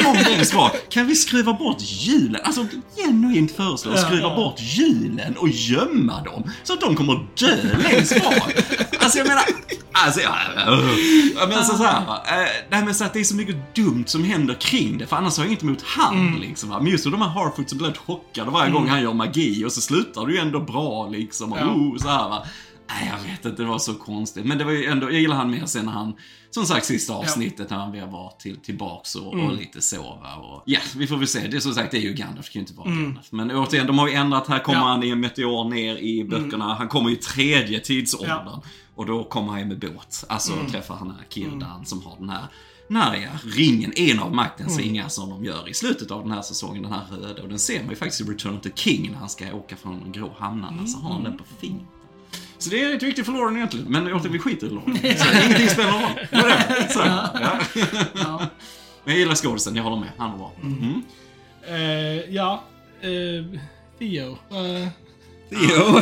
de bak. Kan vi skruva bort hjulen? Alltså genuint föreslå att skruva bort hjulen och gömma dem. Så att de kommer dö längst bak. Alltså jag menar, alltså ja, ja, men så, så här, va. Eh, nej men så att det är så mycket dumt som händer kring det. För annars har jag inget emot han liksom. Va? Men just de här Harfoot som blir chockade varje gång han gör magi och så slutar det ju ändå bra liksom. Och, Ja. oh, så här, va. Nej, jag vet inte, det var så konstigt. Men det var ju ändå, jag gillar han mer sen när han, som sagt sista avsnittet när han väl var till, tillbaks och, och lite så va. Och, ja, vi får väl se. Det är som sagt, det är ju Gandalf, det kan ju inte vara Gandalf. Men återigen, de har ju ändrat, här kommer Ja. han i en meteor ner i böckerna. Han kommer i tredje tidsåldern. Ja. Och då kommer han ju med båt. Alltså träffar han den här Kirdan som har den här Nej, ja, ringen, en av maktens ringar som de gör i slutet av den här säsongen, den här röda. Och den ser man ju faktiskt i Return to King när han ska åka från de grå hamnarna, så har han den på fingret. Så det är rätt viktigt för Lauren egentligen, men åter vi skiter i Lauren. Så ingenting spelar någon roll. Så, ja. Men jag gillar skådisen, jag håller med. Han var bra. Mm. Eh, ja. Eh, Theo. Eh, Jo.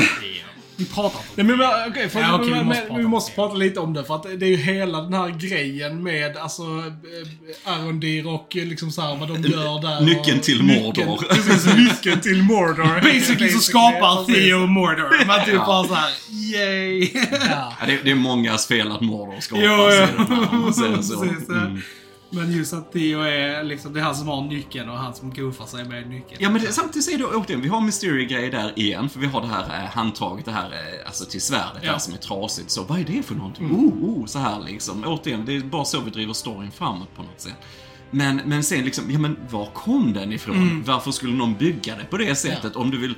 Vi pratar inte Nej men okej, för Ja, vi men, måste men, prata vi om måste det. prata lite om det för att det är ju hela den här grejen med alltså eh, Arondir och eh, liksom så här vad de gör där. Nyckeln och, till Mordor. Nyckeln, precis, nyckeln till Mordor. Basically så skapar. Theo Mordor. Man typ Ja. bara såhär, yay. Ja. Ja, det, är- det är mångas fel att Mordor skapas Jo, i jo. den här, om man säger så. Ja. Mm. Men just att Theo är liksom, det är han som har nyckeln och han som goofar sig med nyckeln. Ja men det, samtidigt är det återigen, vi har Mystery-grejer där igen, för vi har det här eh, handtaget, det här eh, alltså till svärdet Ja. där som är trasigt. Så vad är det för någonting? Oh, oh, så här liksom. Återigen, det är bara så vi driver storyn framåt på något sätt. Men, men sen liksom, ja men var kom den ifrån? Varför skulle någon bygga det på det sättet? Om du vill,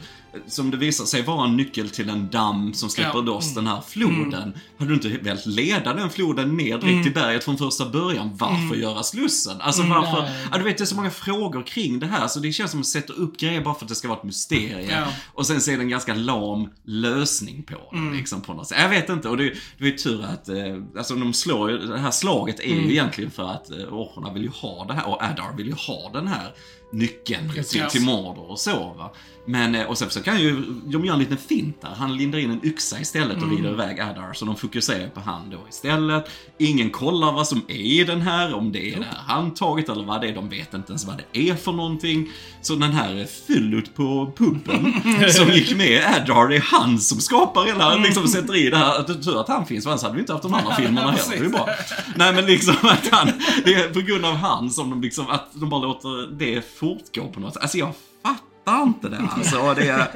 som det visar sig vara en nyckel till en damm som släpper Ja. loss den här floden. Hade du inte velat leda den floden ner direkt till berget från första början? Varför göra slussen? Alltså varför? Ja, du vet, det är så många frågor kring det här, så det känns som att sätta upp grejer bara för att det ska vara ett mysterium. Ja. Och sen så är det en ganska lam lösning på det, liksom på något sätt. Jag vet inte, och det, det är tur att, eh, alltså de slår ju, det här slaget är ju egentligen för att eh, orcherna vill ju ha det här, och Adar vill ju ha den här nyckeln Precis. till, till Mordor och så va. Men, eh, och sen så kan ju, de gör en liten fint där. Han lindar in en yxa istället och rider iväg Adar, så de fokuserar på han då istället. Ingen kollar vad som är i den här, om det är det här handtaget eller vad det är. De vet inte ens vad det är för någonting. Så den här fyllut på puben som gick med Adar, det är han som skapar hela, liksom sätter i det här. Tur att han finns, för annars hade vi inte haft de andra filmerna heller. Det är bra. Nej men liksom att han, det är på grund av han som de liksom, att de bara låter det fortgå på något sätt. Alltså jag fattar inte det alltså. Det är,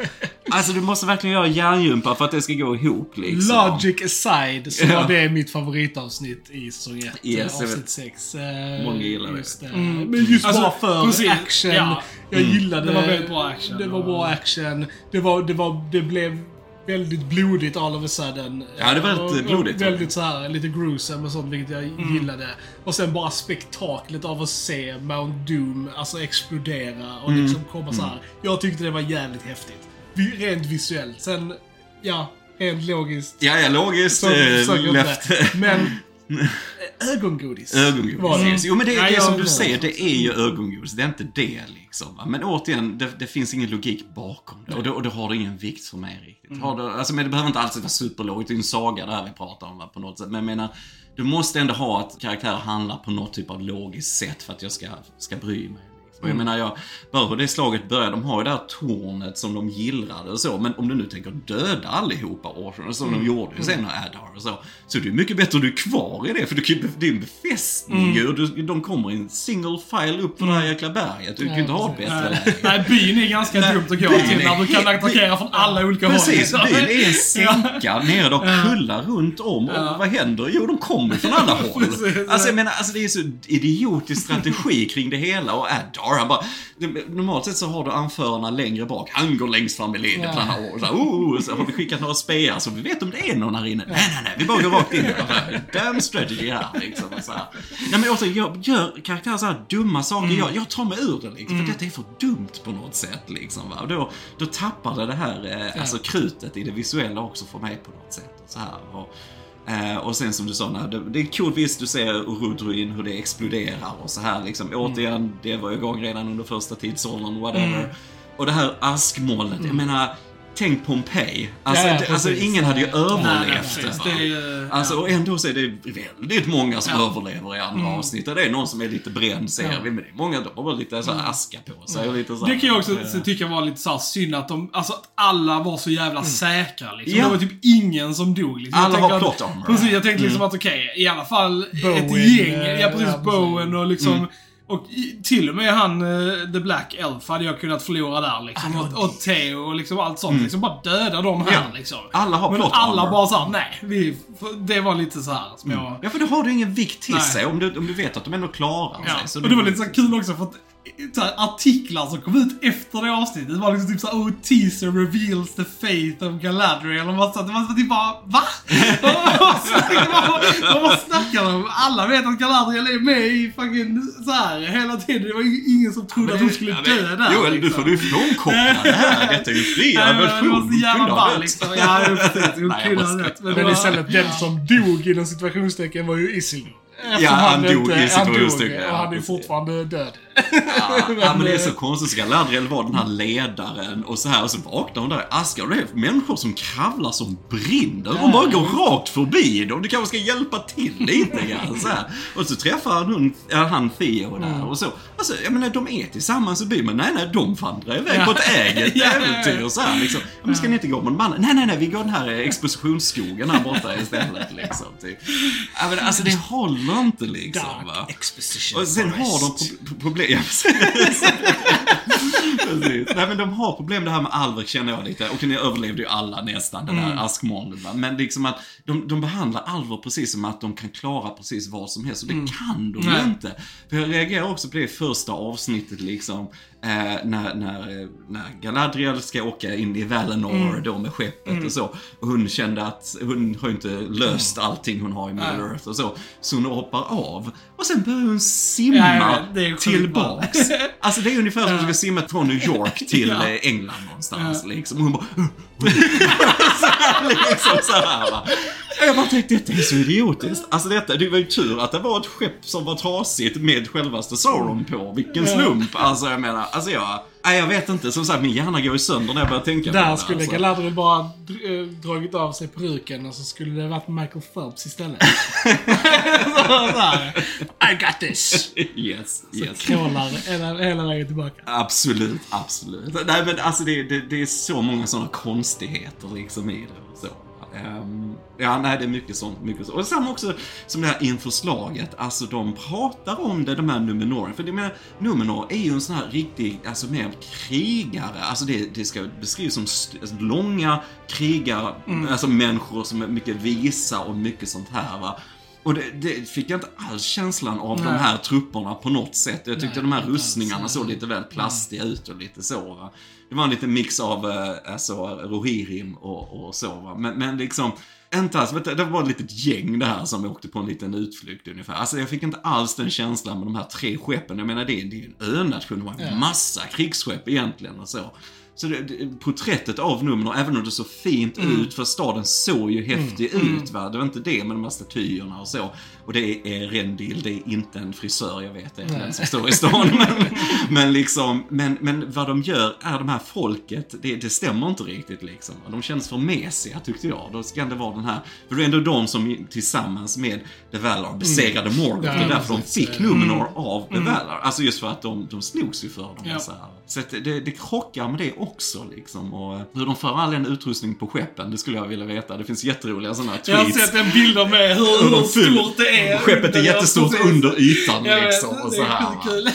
alltså du måste verkligen göra hjärngympa för att det ska gå ihop liksom. Logic aside så Ja. var det mitt favoritavsnitt i säsong 1. Yes, avsnitt vet. 6. Många gillar. Just det. Men just Alltså, bara för precis. action. Ja. Jag gillade... Det var väldigt bra action. Det var bra action. Det, var, det, var, det blev väldigt blodigt all of a sudden. Ja, det var väldigt Och- och blodigt. Väldigt så här, lite gruesome och sånt, vilket jag gillade. Och sen bara spektaklet av att se Mount Doom alltså explodera och liksom komma så här. Jag tyckte det var jävligt häftigt. Rent visuellt. Sen, ja, rent logiskt. Ja, ja, logiskt. Så inte. Men äh, ögongodis. Ögongodis. Var det. yes. Jo men det, det är jag som du säger, det är ju ögongodis. Det är inte det liksom. va. Men återigen, det, det finns ingen logik bakom det. Och då, och då har det ingen vikt för mig riktigt. Har det, alltså, men det behöver inte alls vara superlogiskt. Det är en saga det här vi pratar om va, på något sätt. Men jag menar, du måste ändå ha att karaktärer handlar på något typ av logiskt sätt för att jag ska, ska bry mig. Och jag menar, jag, bara hur det slaget började, de har ju det här tornet som de gillrade och så, men om du nu tänker döda allihopa Orson, som de gjorde ju sen när Adar och så, så är det ju mycket bättre att du är kvar i det, för du kan, det är en befästning ju, och du, de kommer i en single file upp för det här jäkla berget, du kan ju inte ha ett bättre läge. Nej, byn är ganska dumt att gå till är när du kan attackera från alla olika håll. Precis, liksom. byn är en sänka nere, de kullar runt om och Ja. vad händer? Jo, de kommer från alla håll. Precis, Alltså ja. jag menar, alltså det är så idiotisk strategi kring det hela och Adar, han bara, normalt sett så har du anförarna längre bak, han går längst fram i ledet Ja. ja. han har, så, här, oh, så har vi skickat några spear så vi vet om det är någon här inne. Nej, nej, nej, vi bara går rakt in. Damn strategy här liksom. Och så här. Nej men också, jag gör karaktärer så här dumma saker, Mm. jag, jag tar mig ur det liksom, för detta är för dumt på något sätt liksom. Va? Och då, då tappar det det här, eh, alltså krutet i det visuella också för mig på något sätt. Och så här. Och, Eh, och sen som du sa, nej, det, det är coolt visst du ser Urudruin hur det exploderar och så här liksom. Återigen, det var igång redan under första tidsåldern, whatever. Och det här askmolnet, jag menar, tänk Pompeji. Alltså, Ja, ja, alltså precis. ingen hade ju Nej, nej, överlevt nej, det. Alltså, och ändå så är det väldigt många som Ja. överlever i andra avsnitt. Och det är någon som är lite bränd ser vi, men det är många, de har lite så här aska på sig och lite så här, Det kan jag också eh, tycka var lite så här synd att de, alltså alla var så jävla säkra liksom. Ja. Det var typ ingen som dog liksom. Jag Alla har att- plot armor. Precis, jag tänkte liksom att okej, i alla fall Bowen, ett gäng. eh, Ja precis, ja, precis. Bowen och liksom Och i, till och med han, eh, The Black Elf, hade jag kunnat förlora där liksom. Och, och Theo och liksom allt sånt. Liksom bara döda dem här Ja. liksom. Alla har Men plot alla armor. bara såhär, nej. Vi, det var lite så här som jag... Ja, för då har du ingen vikt till Nej. sig om du, om du vet att de ändå klarar Ja. sig. Så och du- det var lite så kul också för att artiklar som kom ut efter det avsnittet var liksom typ såhär Oh, teaser reveals the faith of Galadriel och massa, det var så typ bara VA? Vad snackar- de? Alla vet att Galadriel är med i fucking så här hela tiden. Det var ju ingen som trodde att hon skulle Ja, men- dö där. Joel, du liksom. får du frånkoppla det här. Detta är ju Nej, men Det var så jävla Kunde ha ball dött. liksom. Ja, precis. Hon kunde ha rätt. Men, Men det istället, den som dog inom situationstecken var ju Isildur. Eftersom Ja, han dog inte- i han dog, ja, Och han är ju fortfarande död. Ja, ja, men det är så eh, konstigt. Så Galadriel var den här ledaren och så här och så vaknar hon där i Asgard och det är människor som kravlar som brinner. Hon bara går rakt förbi dem. Du kanske ska hjälpa till lite grann så här. Och så träffar hon, han Theo där Mm. och så. Alltså, jag menar, de är tillsammans i byn, men nej, nej, de vandrar iväg Ja. på ett eget äventyr så här liksom. Men ska ni inte gå med mannen? Nej, nej, nej, vi går den här eh, expositionsskogen här borta istället liksom. Typ. Ja, men alltså det håller inte liksom. Dark exposition Och sen har de problem. Ja, precis. precis. Nej men de har problem det här med Alvek känner jag lite. Och ni överlevde ju alla nästan det där askmolnet va. Men liksom att de, de behandlar Alvor precis som att de kan klara precis vad som helst. Och det kan de ju inte. För jag reagerar också på det första avsnittet liksom. Eh, när, när, när Galadriel ska åka in i Valinor då med skeppet och så. Och hon kände att hon har ju inte löst allting hon har i Middle Nej. Earth och så. Så hon hoppar av. Och sen börjar hon simma Ja, sjukt tillbaks. Alltså det är ungefär som att du ska simma från New York till Ja. eh, England någonstans liksom. Och hon bara... så här, liksom så här, va. Jag bara tänkte, detta är så idiotiskt. Alltså detta, det var ju tur att det var ett skepp som var trasigt med självaste Sauron på. Vilken slump. Alltså jag menar, alltså jag... Nej, jag vet inte. Som sagt, min hjärna går i sönder när jag börjar tänka på Där det. skulle alltså. Galadriel bara eh, dragit av sig peruken och så skulle det varit Michael Phelps istället. så, så här, I got this! Yes, yes. Krålar hela, hela vägen tillbaka. Absolut, absolut. Nej men alltså det, det, det är så många sådana konstigheter liksom i det Ehm, ja, nej det är mycket sånt, mycket sånt. Och samma också som det här införslaget, alltså de pratar om det, de här Numenor. För det menar, Numenor är ju en sån här riktig, alltså mer krigare. Alltså det, det ska beskrivas som alltså, långa krigare, alltså människor som är mycket visa och mycket sånt här va. Och det, det fick jag inte alls känslan av de Nej. här trupperna på något sätt. Jag tyckte Nej, de här rustningarna såg lite väl plastiga ut och lite så va. Det var en liten mix av eh, alltså, Rohirrim och, och så va. Men, men liksom, inte alls, det var ett litet gäng det här som åkte på en liten utflykt ungefär. Alltså jag fick inte alls den känslan med de här tre skeppen. Jag menar det, är- det är ju en önation, det var en massa krigsskepp egentligen och så. Så det, det, porträttet av Numenor, även om det såg fint Mm. ut, för staden såg ju häftig ut va. Det var inte det med de här statyerna och så. Och det är Rendil, det är inte en frisör, jag vet det, är den som står i stan. men, men liksom, men, men vad de gör är de här folket, det, det stämmer inte riktigt liksom. De känns för mesiga tyckte jag. Då ska det vara den här, för det är ändå de som tillsammans med The Valar besegrade Morgoth. Ja, det är därför de fick Numenor av The Valar. Alltså just för att de, de slogs ju för dem. Ja. Så, så det, det krockar med det också liksom. Och hur de för all den utrustning på skeppen, det skulle jag vilja veta. Det finns jätteroliga sådana Jag har tweets. sett en bilder med hur, Hur hur stort det är. Skeppet är jättestort precis. under ytan vet, liksom. Och det så är här,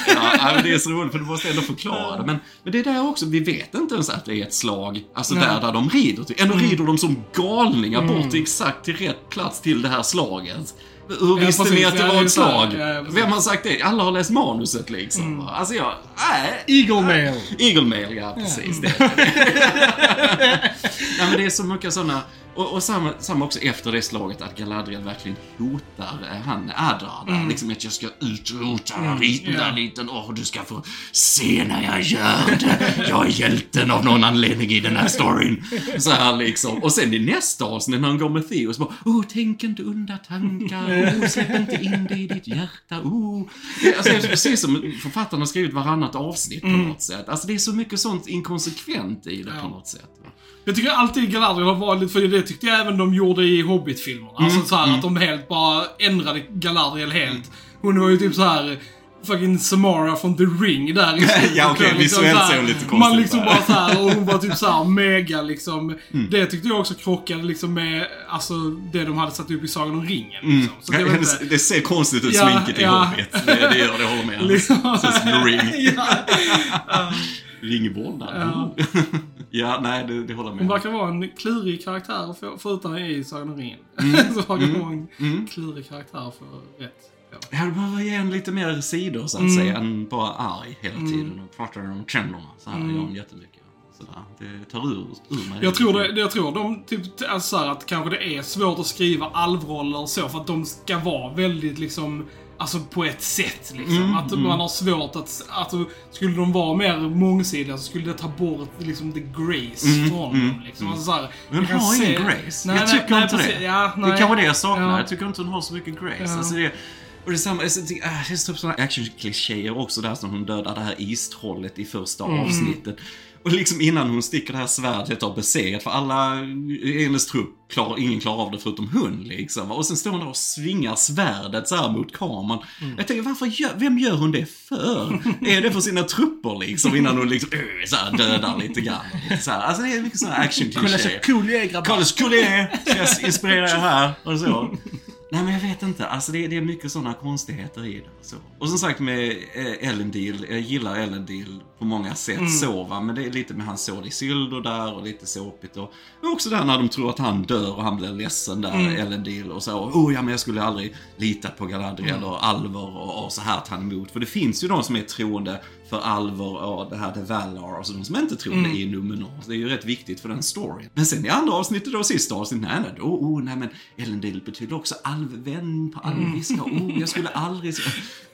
ja, ja, men det är så roligt för du måste ändå förklara det. Men, men det är där också, vi vet inte ens att det är ett slag, alltså Nej. där, där de rider till. Ändå Mm. rider de som galningar bort till exakt till rätt plats till det här slaget. Hur Ja, visste precis. ni att det Ja, var det ett slag? Ja, ja. Vem har sagt det? Alla har läst manuset liksom. Mm. Alltså jag, nej. Eagle Mail. Eagle Mail, ja precis. Det. Nej men det är så mycket sådana, och, och samma, samma också efter det slaget att Galadriel verkligen hotar eh, han Adrar där, liksom att jag ska utrota mm, den ja. liten, åh du ska få se när jag gör det. Jag är hjälten av någon anledning i den här storyn. Så här liksom. Och sen i nästa avsnitt när han går med Theos bara, åh tänk inte onda tankar, åh släpp inte in det i ditt hjärta, åh. Alltså, det är precis som författarna har skrivit varannat avsnitt på något sätt. Alltså det är så mycket sånt inkonsekvent i det på något sätt. va. Jag tycker alltid Galadriel har varit lite, för det tyckte jag även de gjorde i Hobbit-filmerna. Mm, Alltså så här, att de helt bara ändrade Galadriel helt. Hon var ju typ så här fucking Samara från The Ring där i slutet. Ja, okej, Liksom visuellt ser hon lite konstig Man liksom där. bara så här, och hon var typ så här mega liksom. Mm. Det tyckte jag också krockade liksom med, alltså det de hade satt upp i Sagan om ringen. Liksom. Så det var inte... Det, ser konstigt ut, Ja, sminket i ja. Hobbit. Det, det gör det, håller med. Liksom. Ring. ja. Ringvårdnad. Ja. Ja, nej, det, det håller jag Hon med. verkar vara en klurig karaktär för, förutom i Sagan om ringen. Mm. så verkar hon vara en klurig karaktär för rätt. Ja. Du behöver ge en lite mer sidor så att Mm. säga, än bara arg hela tiden och pratar om känslorna. Så här gör hon jättemycket. Sådär. Det tar ur, ur mig. Mm. Jag tror, det, jag tror de, typ, alltså att kanske det är svårt att skriva alvroller och så för att de ska vara väldigt liksom Alltså på ett sätt liksom. Mm, att man har svårt att, alltså skulle de vara mer mångsidiga så skulle det ta bort liksom the grace från dem liksom. Alltså, så här, Mm, Men hon har ingen se- grace. Nej, jag nej, tycker nej, inte precis. det. Ja, det nej. är kanske det jag saknar. Ja. Jag tycker inte hon har så mycket grace. Ja. Alltså det, och det är samma, det är typ sådana actionklichéer också där som hon dödar det här istrollet i första Mm. avsnittet. Och liksom innan hon sticker det här svärdet av besegrat, för alla i hennes trupp, klar, ingen klarar av det förutom hon liksom. Och sen står hon där och svingar svärdet så här mot kameran. Mm. Jag tänker, varför gör, vem gör hon det för? är det för sina trupper liksom? Innan hon liksom äh, så här, dödar lite grann. Så här. Alltså det är mycket sådana Kolla actionklichéer. så cool jag är grabbar. Kolla så cool jag är! Ska jag inspirera er här? Och så. Nej men jag vet inte, alltså det, det är mycket sådana konstigheter i det. och Så. Och som sagt med eh, Deal, jag gillar Elendil på många sätt så va, men det är lite med hans såd i Syldo där och lite såpigt och, och också där när de tror att han dör och han blir ledsen där, Elendil och så. Oh ja men jag skulle aldrig lita på Galadriel och Alver och, och så här ta emot. För det finns ju de som är troende för Alver och det här The Valar, alltså de som inte tror det i Numenor. Så det är ju rätt viktigt för den storyn. Men sen i andra avsnittet då, sista avsnittet, nej, nej, då, oh, nej men Elendil betyder också alvvän på alviska. Oh, jag skulle aldrig...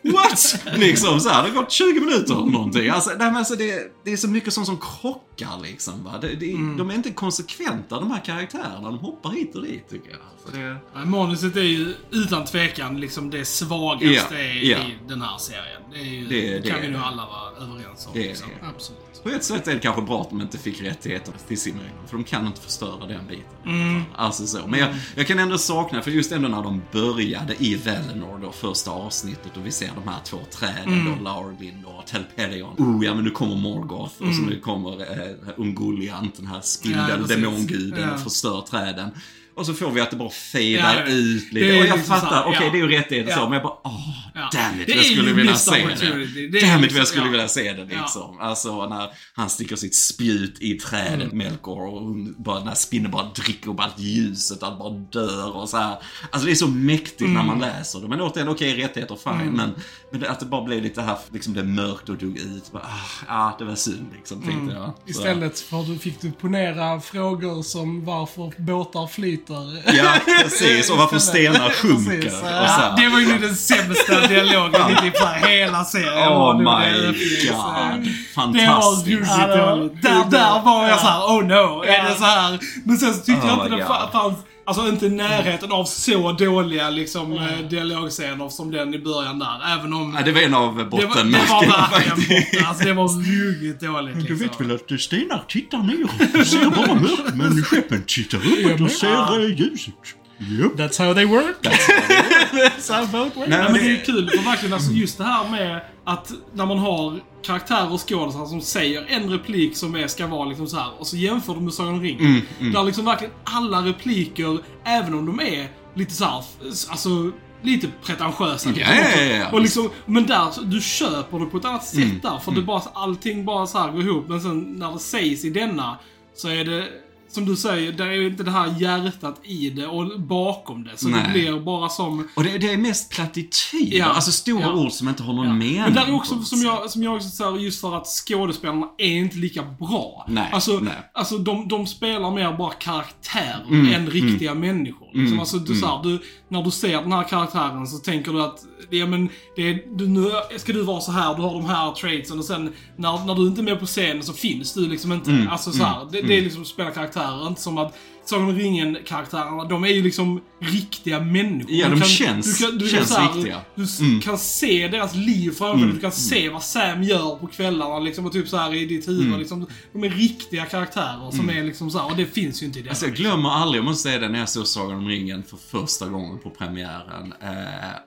What? liksom så här, det har gått 20 minuter eller någonting. Alltså, nej, men alltså det, det är så mycket sånt som krockar liksom. Va? Det, det, De är inte konsekventa de här karaktärerna, de hoppar hit och dit tycker jag. Så det, Ja, Manuset är ju utan tvekan liksom det svagaste i, ja. i den här serien. Det, ju, Det- kan vi nog alla vara överens om. Liksom. det. Absolut. På ett sätt är det kanske bra att de inte fick rättigheter till Silmarillion, för de kan inte förstöra den biten. Mm. Alltså så. Men jag, jag kan ändå sakna, för just ändå när de började i Valinor då, första avsnittet, och vi ser de här två träden Mm. då, Laurblind och Telperion. Oh ja, men nu kommer Morgoth, och så nu kommer eh, Ungoliant, den här Mm. Ja, spindel, precis. demonguden, Ja. och förstör träden. Och så får vi att det bara fejdar Ja, ut lite. Och jag liksom fattar, okej ja. det är ju rättigheter Ja. så, men jag bara åh, Ja. damn it, Det jag skulle vilja se det. Det Damn it, liksom- jag skulle ja. vilja se det liksom. Alltså när han sticker sitt spjut i trädet, Mm. Melkor, och hon bara, den här spinnen bara dricker upp allt ljuset, allt bara dör och så här. Alltså det är så mäktigt när Mm. man läser det. Men återigen, okej, rättigheter, fine. Men, men det, att det bara blev lite här, liksom det mörkt och dog ut. Bara, ah, ah, det var synd liksom, tänkte jag. Så. Istället för fick du ponera frågor som varför båtar flyter. Ja, precis. Och varför stenar sjunker. Precis, och ja. så Ja, här. det var ju den sämsta dialogen i typ hela serien. Oh my god. Fantastiskt. det var- dåligt. Där, där var jag såhär, oh no, är det så här? Men sen så tyckte Oh jag inte det fanns, alltså inte i närheten av så dåliga liksom eh, dialogscener som den i början där. Även om Ja, det var en av det var, bottenmärkena det var verkligen borta. Alltså det var ruggigt dåligt liksom. att stenar tittar ner? Du ser bara mörkt, men skeppen tittar uppåt och ser eh, ljuset. Japp. That's how they work. That's how both work. Nej, men det det, är kul, för verkligen alltså just det här med att när man har karaktärer och skådespelare som säger en replik som är, ska vara liksom så här och så jämför de med Sagan om ringen. Mm, Där liksom verkligen alla repliker, även om de är lite så här, alltså lite pretentiösa. Ja, liksom ja, ja, ja. Och liksom, men där, du köper det på ett annat sätt Mm, där. För det bara, allting bara så här går ihop. Men sen när det sägs i denna så är det som du säger, det är inte det här hjärtat i det och bakom det. Så Nej. det blir bara som och det, det är mest plattityder. Ja. Alltså stora Ja. ord som inte har någon Ja. mening. Men där är också, som jag, som jag också säger, just för att skådespelarna är inte lika bra. Nej, Alltså, nej. alltså de, de spelar mer bara karaktärer än riktiga människor. Liksom. Alltså, du, så här, du, när du ser den här karaktären så tänker du att ja, men, det är, du, nu ska du vara så här, du har de här traitsen och sen när, när du inte är med på scenen så finns du liksom inte. alltså så här, det, det är liksom att spela karaktärer, inte som att Sagan om ringen-karaktärerna, de är ju liksom riktiga människor. Ja, Du de kan- känns- du kan, du känns kan, riktiga. Du s- kan se deras liv framför dig. Du kan se vad Sam gör på kvällarna liksom, och typ så här i ditt huvud. Liksom, de är riktiga karaktärer som är liksom så här, och det finns ju inte i det. Alltså jag glömmer aldrig, jag måste säga det, när jag såg Sagan om ringen för första gången på premiären. Eh,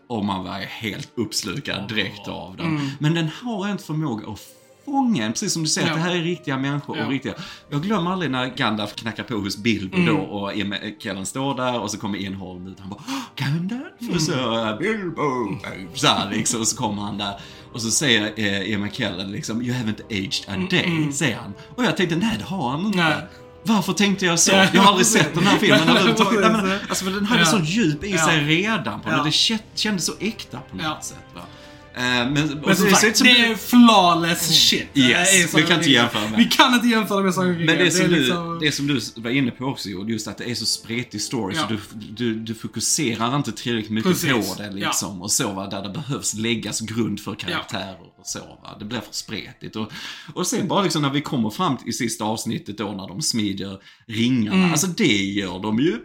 och man var helt uppslukad direkt av den. Mm. Men den har en förmåga att fånga en, precis som du säger, Ja. att det här är riktiga människor Ja. och riktiga. Jag glömmer aldrig när Gandalf knackar på hos Bilbo Mm. då och Kellen står där och så kommer Enholm ut. Han bara "Åh, Gandalf! Och så eh, Bilbo! Så här liksom, och så kommer han där. Och så säger eh, Ian McKellen liksom, You haven't aged a day, säger han. Och jag tänkte, nej det har han inte. Mm, Nej. Varför tänkte jag så? Ja, Jag har aldrig sett den här filmen överhuvudtaget. Nej, men, precis. alltså, den hade Ja. sån djup i sig redan på Ja. det. Det kä- kändes så äkta på något Ja. sätt. Va? Eh, men, Men som det sagt, som- det är flawless shit. Yes, Det är vi kan inte jämföra med. Vi kan inte jämföra med Sagan. Men det som, är du, liksom- det som du var inne på också just att det är så spretig story Ja. så du, du, du fokuserar inte tillräckligt mycket Precis. på det liksom. Och så va, där det behövs läggas grund för karaktärer och så va. Det blir för spretigt. Och, och sen bara liksom när vi kommer fram till sista avsnittet då när de smider ringarna. Mm. Alltså det gör de ju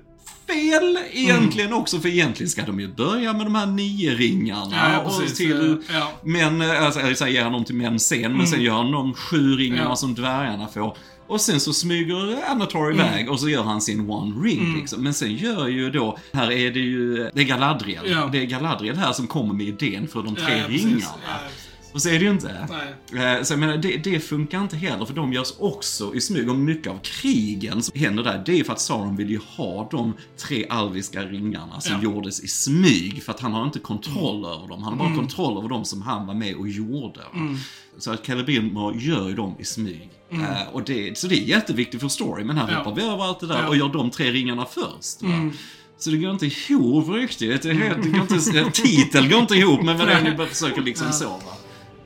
fel egentligen också, för egentligen ska de ju börja med de här nio ringarna. Ja, och precis. till Ja. men, eh, alltså, jag säger han dem till män sen, men sen gör han de sju ringarna Ja. som dvärgarna får. Och sen så smyger Anator iväg och så gör han sin one ring liksom. Men sen gör ju då, här är det ju, det är Galadriel. Ja. Det är Galadriel här som kommer med idén för de tre Ja, ja, ringarna. Och så är det ju inte. Nej. Eh, Så jag menar, det, det funkar inte heller för de görs också i smyg. Och mycket av krigen som händer där, det är ju för att Sauron vill ju ha de tre alviska ringarna som Ja. gjordes i smyg. För att han har inte kontroll över dem. Han har bara Mm. kontroll över dem som han var med och gjorde. va. Så att Celebrimbor gör ju dem i smyg. Eh, och det, så det är jätteviktigt för story, men här Mm. Ja. hoppar vi över allt det där Ja. Mm. och gör de tre ringarna först. Va? Så det går inte ihop riktigt. Det, det går inte, titeln går inte ihop med vad det är ni försöker liksom så. Va?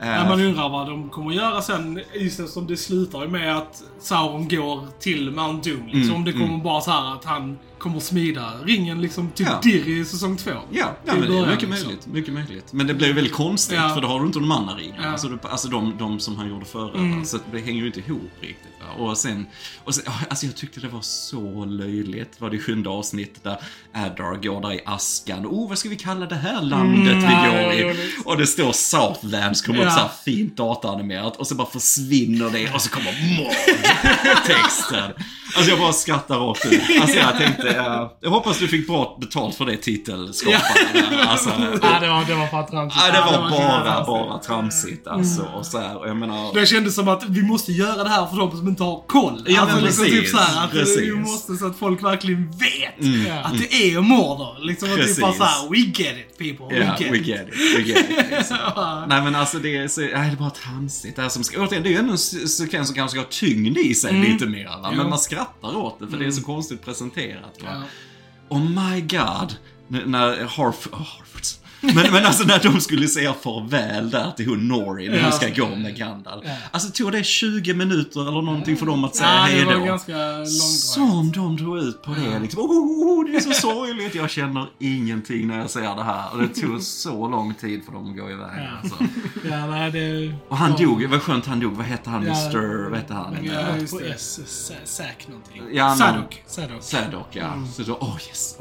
Eh, När man undrar vad de kommer göra sen, just eftersom det slutar ju med att Sauron går till Mount Doom. Liksom. Mm, Om det kommer bara så här att han kommer smida ringen liksom typ Ja. Dirr i säsong två. Ja, ja men det är mycket liksom. möjligt. Mycket möjligt. Men det blir ju väldigt konstigt Ja. för då har du inte de andra ringarna. Ja. Mm. Alltså, alltså de, de som han gjorde före. va? Så det hänger ju inte ihop riktigt. Va? Och sen, och sen, alltså jag tyckte det var så löjligt. Var det sjunde avsnittet där Adar går där i askan. Oh, vad ska vi kalla det här landet vi ja, går i? Och det står Southlands, kommer upp så här fint dataanimerat. Och så bara försvinner det och så kommer Mord-texten. Alltså jag bara skrattar rakt ut. Alltså jag tänkte, eh, jag hoppas du fick bra betalt för det titelskaparen. Alltså, Ja, det var, det var fan tramsigt. Ja, det var det var bara, bara tramsigt alltså. Och så här, och jag menar... Det kändes som att vi måste göra det här för de som inte har koll. Ja, alltså men liksom precis, typ så här, att precis. vi måste så att folk verkligen vet Ja. att det är Mordor. Liksom att typ Precis. bara såhär, we get it people, Ja, we get we it. get it. We get it liksom. Nej men alltså det är, så, nej, det är bara tramsigt. Det, här som ska, återigen, det är ju ändå en sekvens som kanske ska ha tyngd i sig lite mer. Va? Men Jo. man skrattar åt det för det är så konstigt presenterat. Va? Ja. Oh my god. N- När Harf, oh, Harfords, men, men alltså när de skulle säga farväl där till hon Nori när Ja. de ska gå med Gandalf. Alltså tog det 20 minuter eller någonting för dem att säga Ja, hej det då. var ganska långdraget. Som de drog ut på det liksom. Oh, det är så sorgligt. Jag känner ingenting när jag ser det här. Och det tog så lång tid för dem att gå iväg. Ja. Alltså. Ja, nej, det... Och han dog, vad skönt han dog. Vad hette han? Ja. Mr... Vad hette han? Ja, på. S, Zack någonting. Ja, Sadok. Sadok. Sadok, ja. Så då, åh yes.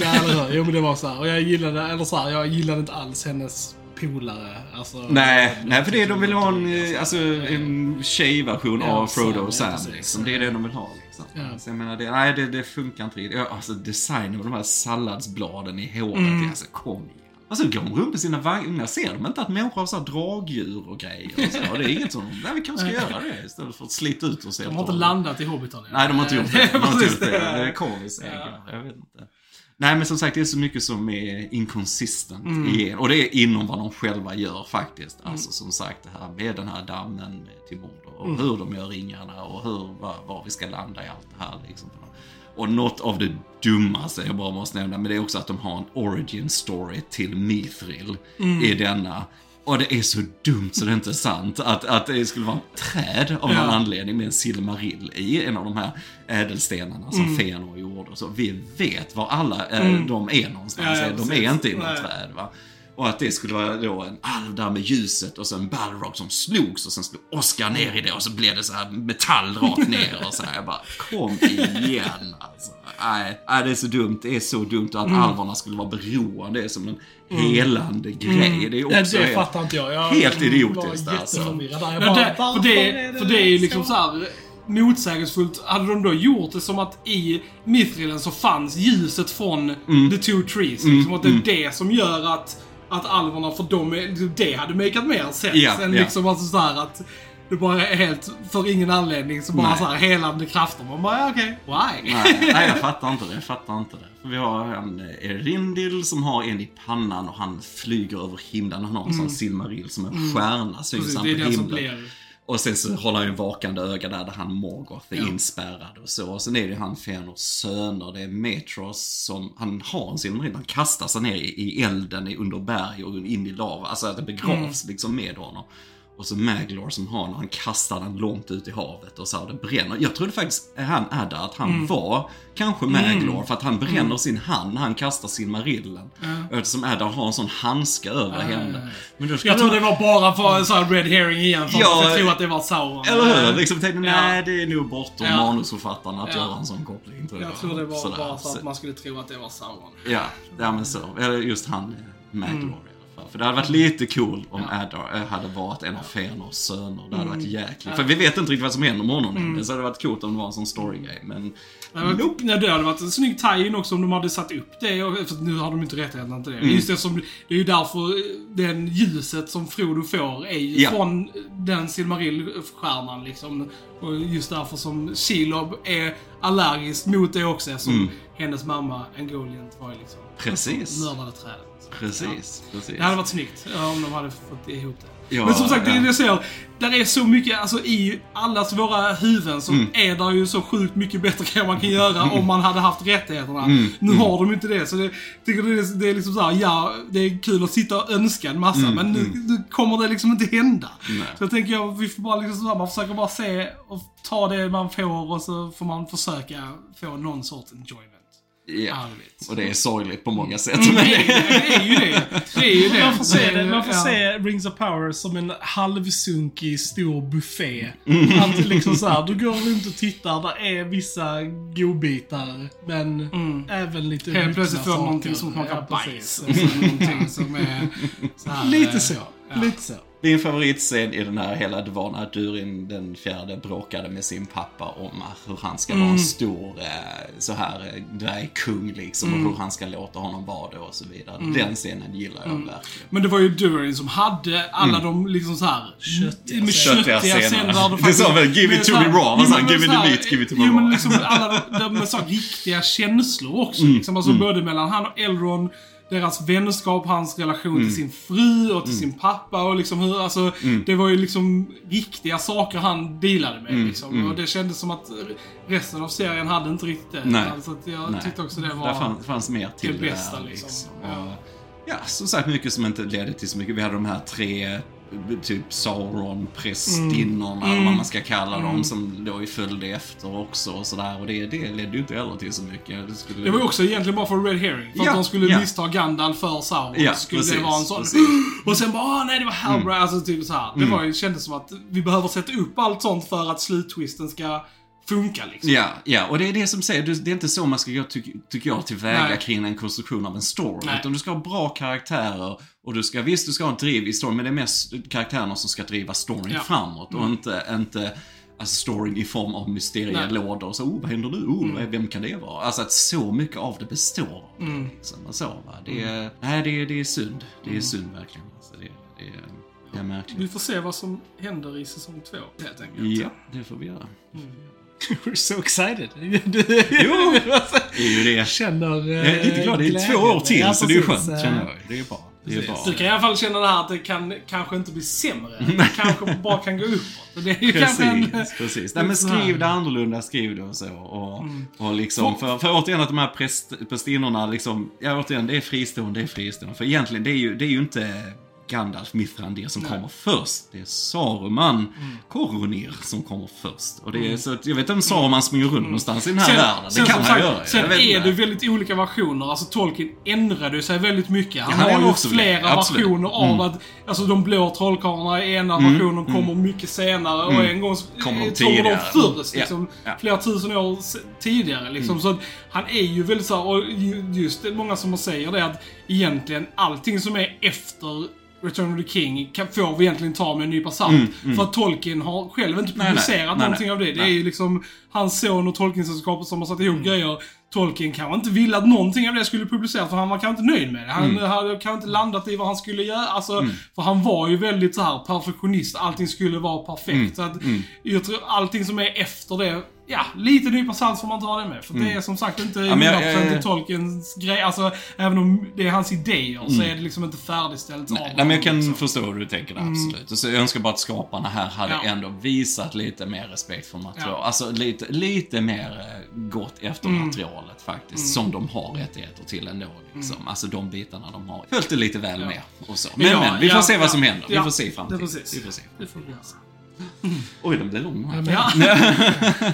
Ja, eller hur? Jo, men det var så här. Och jag gillade, eller så här, jag gillade inte alls hennes polare. Alltså, Nej, nej, för det de vill ha en, eh, alltså, en tjejversion Ja, av Frodo och Sam. ja, liksom. Det är det de vill ha. Liksom. Ja. Så jag menar, det, nej, det, det funkar inte riktigt. Ja, Alltså designen av de här salladsbladen i håret. Mm. Alltså, kom igen. Alltså går de runt med sina vagnar, ser de inte att människor har så här dragdjur och grejer? Och så? Och det är inget som, nej vi kanske ska göra det istället för att slita ut oss De har inte landat i Hobbiton än. Nej, de har inte gjort det. De har inte gjort det. det. Är Corvys egen. Jag vet inte. Nej, men som sagt, det är så mycket som är inconsistent Mm. igen. Och det är inom vad de själva gör faktiskt. Alltså som sagt, det här med den här dammen till Mordor och Mm. hur de gör ringarna och hur, var, var vi ska landa i allt det här. Liksom. Och något av det dummaste jag bara måste nämna, men det är också att de har en origin story till Mithril Mm. i denna. Och det är så dumt så det är inte sant. Att, att det skulle vara en träd av någon Ja. anledning med en silmarill i en av de här ädelstenarna som Fëanor gjorde. Så vi vet var alla eh, de är någonstans. Ja, ja, de precis. är inte i något träd. Va? Och att det skulle vara då en alv där med ljuset och sen Balrog som slogs och sen slog Oscar ner i det och så blev det så här metall rakt ner och så här. Jag bara, kom igen alltså. Nej, det är så dumt. Det är så dumt att alverna skulle vara beroende. Det är som en helande grej. Det är också Det, det helt- fattar inte jag. jag helt idiotiskt, var alltså. där. Bara, det, för, det, är för det är ju liksom så? här motsägelsefullt. Hade de då gjort det som att i Mithrilen så fanns ljuset från Mm. the two trees. Liksom, att det är det som gör att, att alverna, för dem, är- det hade makat mer sens. Ja, än ja. liksom alltså så här att det bara helt, för ingen anledning, så bara Nej. så här helande krafter. Man bara, ja, okej, why? Nej, nej, jag fattar inte det. Jag fattar inte det. Vi har en eh, Erindil som har en i pannan och han flyger över himlen. Han har en sån silmarill som en stjärna syns Mm. Han på himlen. Och sen så håller han ju vakande öga där, där han Morgoth är Ja. inspärrad och så. Och sen är det ju han Fëanors söner, det är Metros som, han har en silmarill, han kastar sig ner i, elden i- under berg och in i lava. Alltså att det begravs Mm. liksom med honom. Och så Maglor som har när han kastar den långt ut i havet och så här, det bränner. Jag trodde faktiskt, han Adda, att han Mm. var kanske Maglor för att han bränner sin hand när han kastar silmarillen. Och eftersom Adda har en sån handske över henne. Men då Jag tror det var bara för så här red herring igen, för Ja, att jag tror att det var Sauron. eller hur? Liksom tänkte, nej det är nog bortom Ja. manusförfattarna att Ja. göra en sån koppling. Tror jag. Jag tror det var Sådär. bara så att man skulle tro att det var Sauron. Ja, ja men så. Eller just han, eh, Maglor För det hade varit lite cool om Adar eh, hade varit en av Fëanors söner. Det hade varit Mm. jäkligt. För vi vet inte riktigt vad som händer med honom mm. Så det hade varit coolt om det var en sån storygrej. Men varit- Nej, det hade varit en snygg tie-in också om de hade satt upp det. För nu har de inte rättigheterna till det. Mm. Just det, som, det är ju därför eh, den ljuset som Frodo får är Ja. från den Silmarill-stjärnan liksom. Och just därför som Shelob är allergisk mot det också. Eftersom Mm. hennes mamma Angoliant var liksom Precis. mördade trädet. Precis, precis. Det hade varit snyggt ja, om de hade fått ihop det. Ja, Men som sagt, det är ja. det jag säger. Där är så mycket, alltså i allas våra huvuden så Mm. är det ju så sjukt mycket bättre grejer man kan göra om man hade haft rättigheterna. Mm. Nu har de inte det, så det, tycker det, är, det är liksom såhär, ja, det är kul att sitta och önska en massa, men nu, nu kommer det liksom inte hända. Mm. Nej. Så jag tänker, jag, vi får bara liksom såhär, man försöker bara se och ta det man får och så får man försöka få någon sorts enjoyment. Ja. Arvigt. Och det är sorgligt på många sätt. Mm, Men det, är, det är ju det. Det är ju det. Man får se, det, man får Ja. se Rings of Power som en halvsunkig stor buffé. Mm. Att liksom så här, du går runt och tittar, där är vissa godbitar, men även lite Mm. Helt plötsligt får du någonting som smakar Ja, bajs. Alltså, som är så här, Lite eh, så. ja. Lite så. Din favoritscen i den här hela, det var när Durin den fjärde bråkade med sin pappa om hur han ska Mm. vara en stor eh, så här eh, dvärgkung liksom Mm. och hur han ska låta honom vara det och så vidare. Den scenen gillar jag verkligen. Men det var ju Durin som hade alla de liksom så här Köttiga med scener. köttiga Köttiga scener. scener. där Det faktiskt- sa väl, give it to så me raw, Give me så the här- meat, give it to me Jo men raw. liksom alla de, de med så här riktiga känslor också. Mm. Liksom. Alltså både mellan han och Elrond, deras vänskap, hans relation Mm. till sin fru och till sin pappa och liksom hur, alltså det var ju liksom riktiga saker han dealade Mm. med liksom. Och det kändes som att resten av serien hade inte riktigt det. Nej. Alltså jag Nej. tyckte också det var... Där fanns, fanns mer till det bästa, där, liksom. liksom. Ja. Ja, som sagt mycket som inte ledde till så mycket. Vi hade de här tre typ Sauron-prästinnorna, Mm. vad man ska kalla dem, som då följde efter också och sådär. Och det, det ledde ju inte heller till så mycket. Det, skulle... Det var ju också egentligen bara för Red Herring. För Ja, att de skulle ja. missta Gandalf för Sauron. Ja, skulle precis, det vara en sån... precis. Mm. Och sen bara, "Åh, nej det var Halbrand. Alltså typ så här. Det var ju, kändes som att vi behöver sätta upp allt sånt för att sluttwisten ska funka liksom. Ja, ja, och det är det som säger, det det är inte så man ska gå, ty tycker jag, tillväga Nej. kring en konstruktion av en story. Nej. Utan du ska ha bra karaktärer och du ska, visst du ska ha ett driv i storyn, men det är mest karaktärerna som ska driva storyn Ja. framåt och inte, inte alltså storyn i form av mysterielådor. Så, oh, vad händer nu? Oh, vem kan det vara? Alltså att så mycket av det består. Liksom, och så, va? Det är, nej, det är, det är synd. Det är synd verkligen. Alltså, det, det, är, det är märkligt. Vi får se vad som händer i säsong två, helt enkelt. Ja, det får vi göra. We're so excited. Jo, det är ju det. Känner eh, Jag är lite glad. Det är två år till, Ja, så det är ju precis. skönt, Eh, känner jag. Det är bra. Det är bra. Du kan i alla fall känna det här att det kan kanske inte bli sämre. Det kanske bara kan gå uppåt. Det är ju kanske en... Precis, precis. Nej, men skriv det annorlunda, skriv det och så. Och, och liksom, för, för återigen att de här präst, prästinnorna, liksom, ja återigen, det är fristående, det är fristående. För egentligen, det är ju, det är ju inte Gandalf Mithrandir som kommer först. Det är Saruman Korunir som kommer först. Och det är, så att, jag vet inte om Saruman springer runt någonstans i den här världen. Det sen kan han sagt, göra. Sen är det väldigt olika versioner. Alltså Tolkien ändrade sig väldigt mycket. Han Ja, han har ju också flera. Absolut. Mm. versioner av att alltså, de blå trollkarlarna i ena versionen kommer mycket senare och en gång så- Kommer de eh, kommer de först. Ja, Liksom, ja. Flera tusen år tidigare. Liksom. Så att han är ju väldigt så här, och ju- just det, många som säger det att egentligen allting som är efter Return of the King kan, får vi egentligen ta med en nypa salt. För att Tolkien har själv inte Mm, nej, publicerat nej, någonting nej, av det. Det är ju liksom hans son och Tolkien-sällskapet som har satt Mm. ihop grejer. Tolkien kanske inte ville att någonting av det skulle publiceras för han var kanske inte nöjd med det. Han Mm. hade kanske inte landat i vad han skulle göra. Alltså, För han var ju väldigt så här perfektionist. Allting skulle vara perfekt. Mm. Så att, jag tror allting som är efter det, ja, lite nypa salt får man ta det med. För det är som sagt inte Mm. men jag- 100% jag- i Tolkiens grej. Alltså, även om det är hans idéer så är det liksom inte färdigställt Nej, av nej, men jag kan liksom. förstå hur du tänker där, absolut. Och så jag önskar bara att skaparna här hade Ja. ändå visat lite mer respekt för material. Ja. Alltså lite, lite mer eh, gått efter materialet faktiskt, som de har rättigheter till ändå. Liksom. Alltså de bitarna de har. Följt det lite väl med och så. Men, Ja, men, vi får ja, se vad ja, som händer. Vi ja, får se i det framtiden. precis. Vi får se. Det får vi göra. Oj, den blev lång. Ja.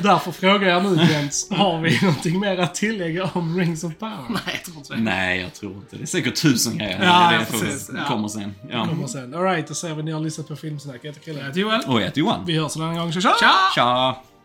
Därför frågar jag nu Jens, har vi någonting mer att tillägga om Rings of Power? Nej, jag tror inte det. Nej, jag tror inte. Det är säkert tusen grejer. Ja, det precis, ja. kommer sen. Ja. Kommer sen. Alright, då ser vi ni har lyssnat på Filmsnack. Jag heter Chrille. Jag heter Joel. Och jag heter Johan. Vi hörs en annan gång. Tja! Tja! Tja!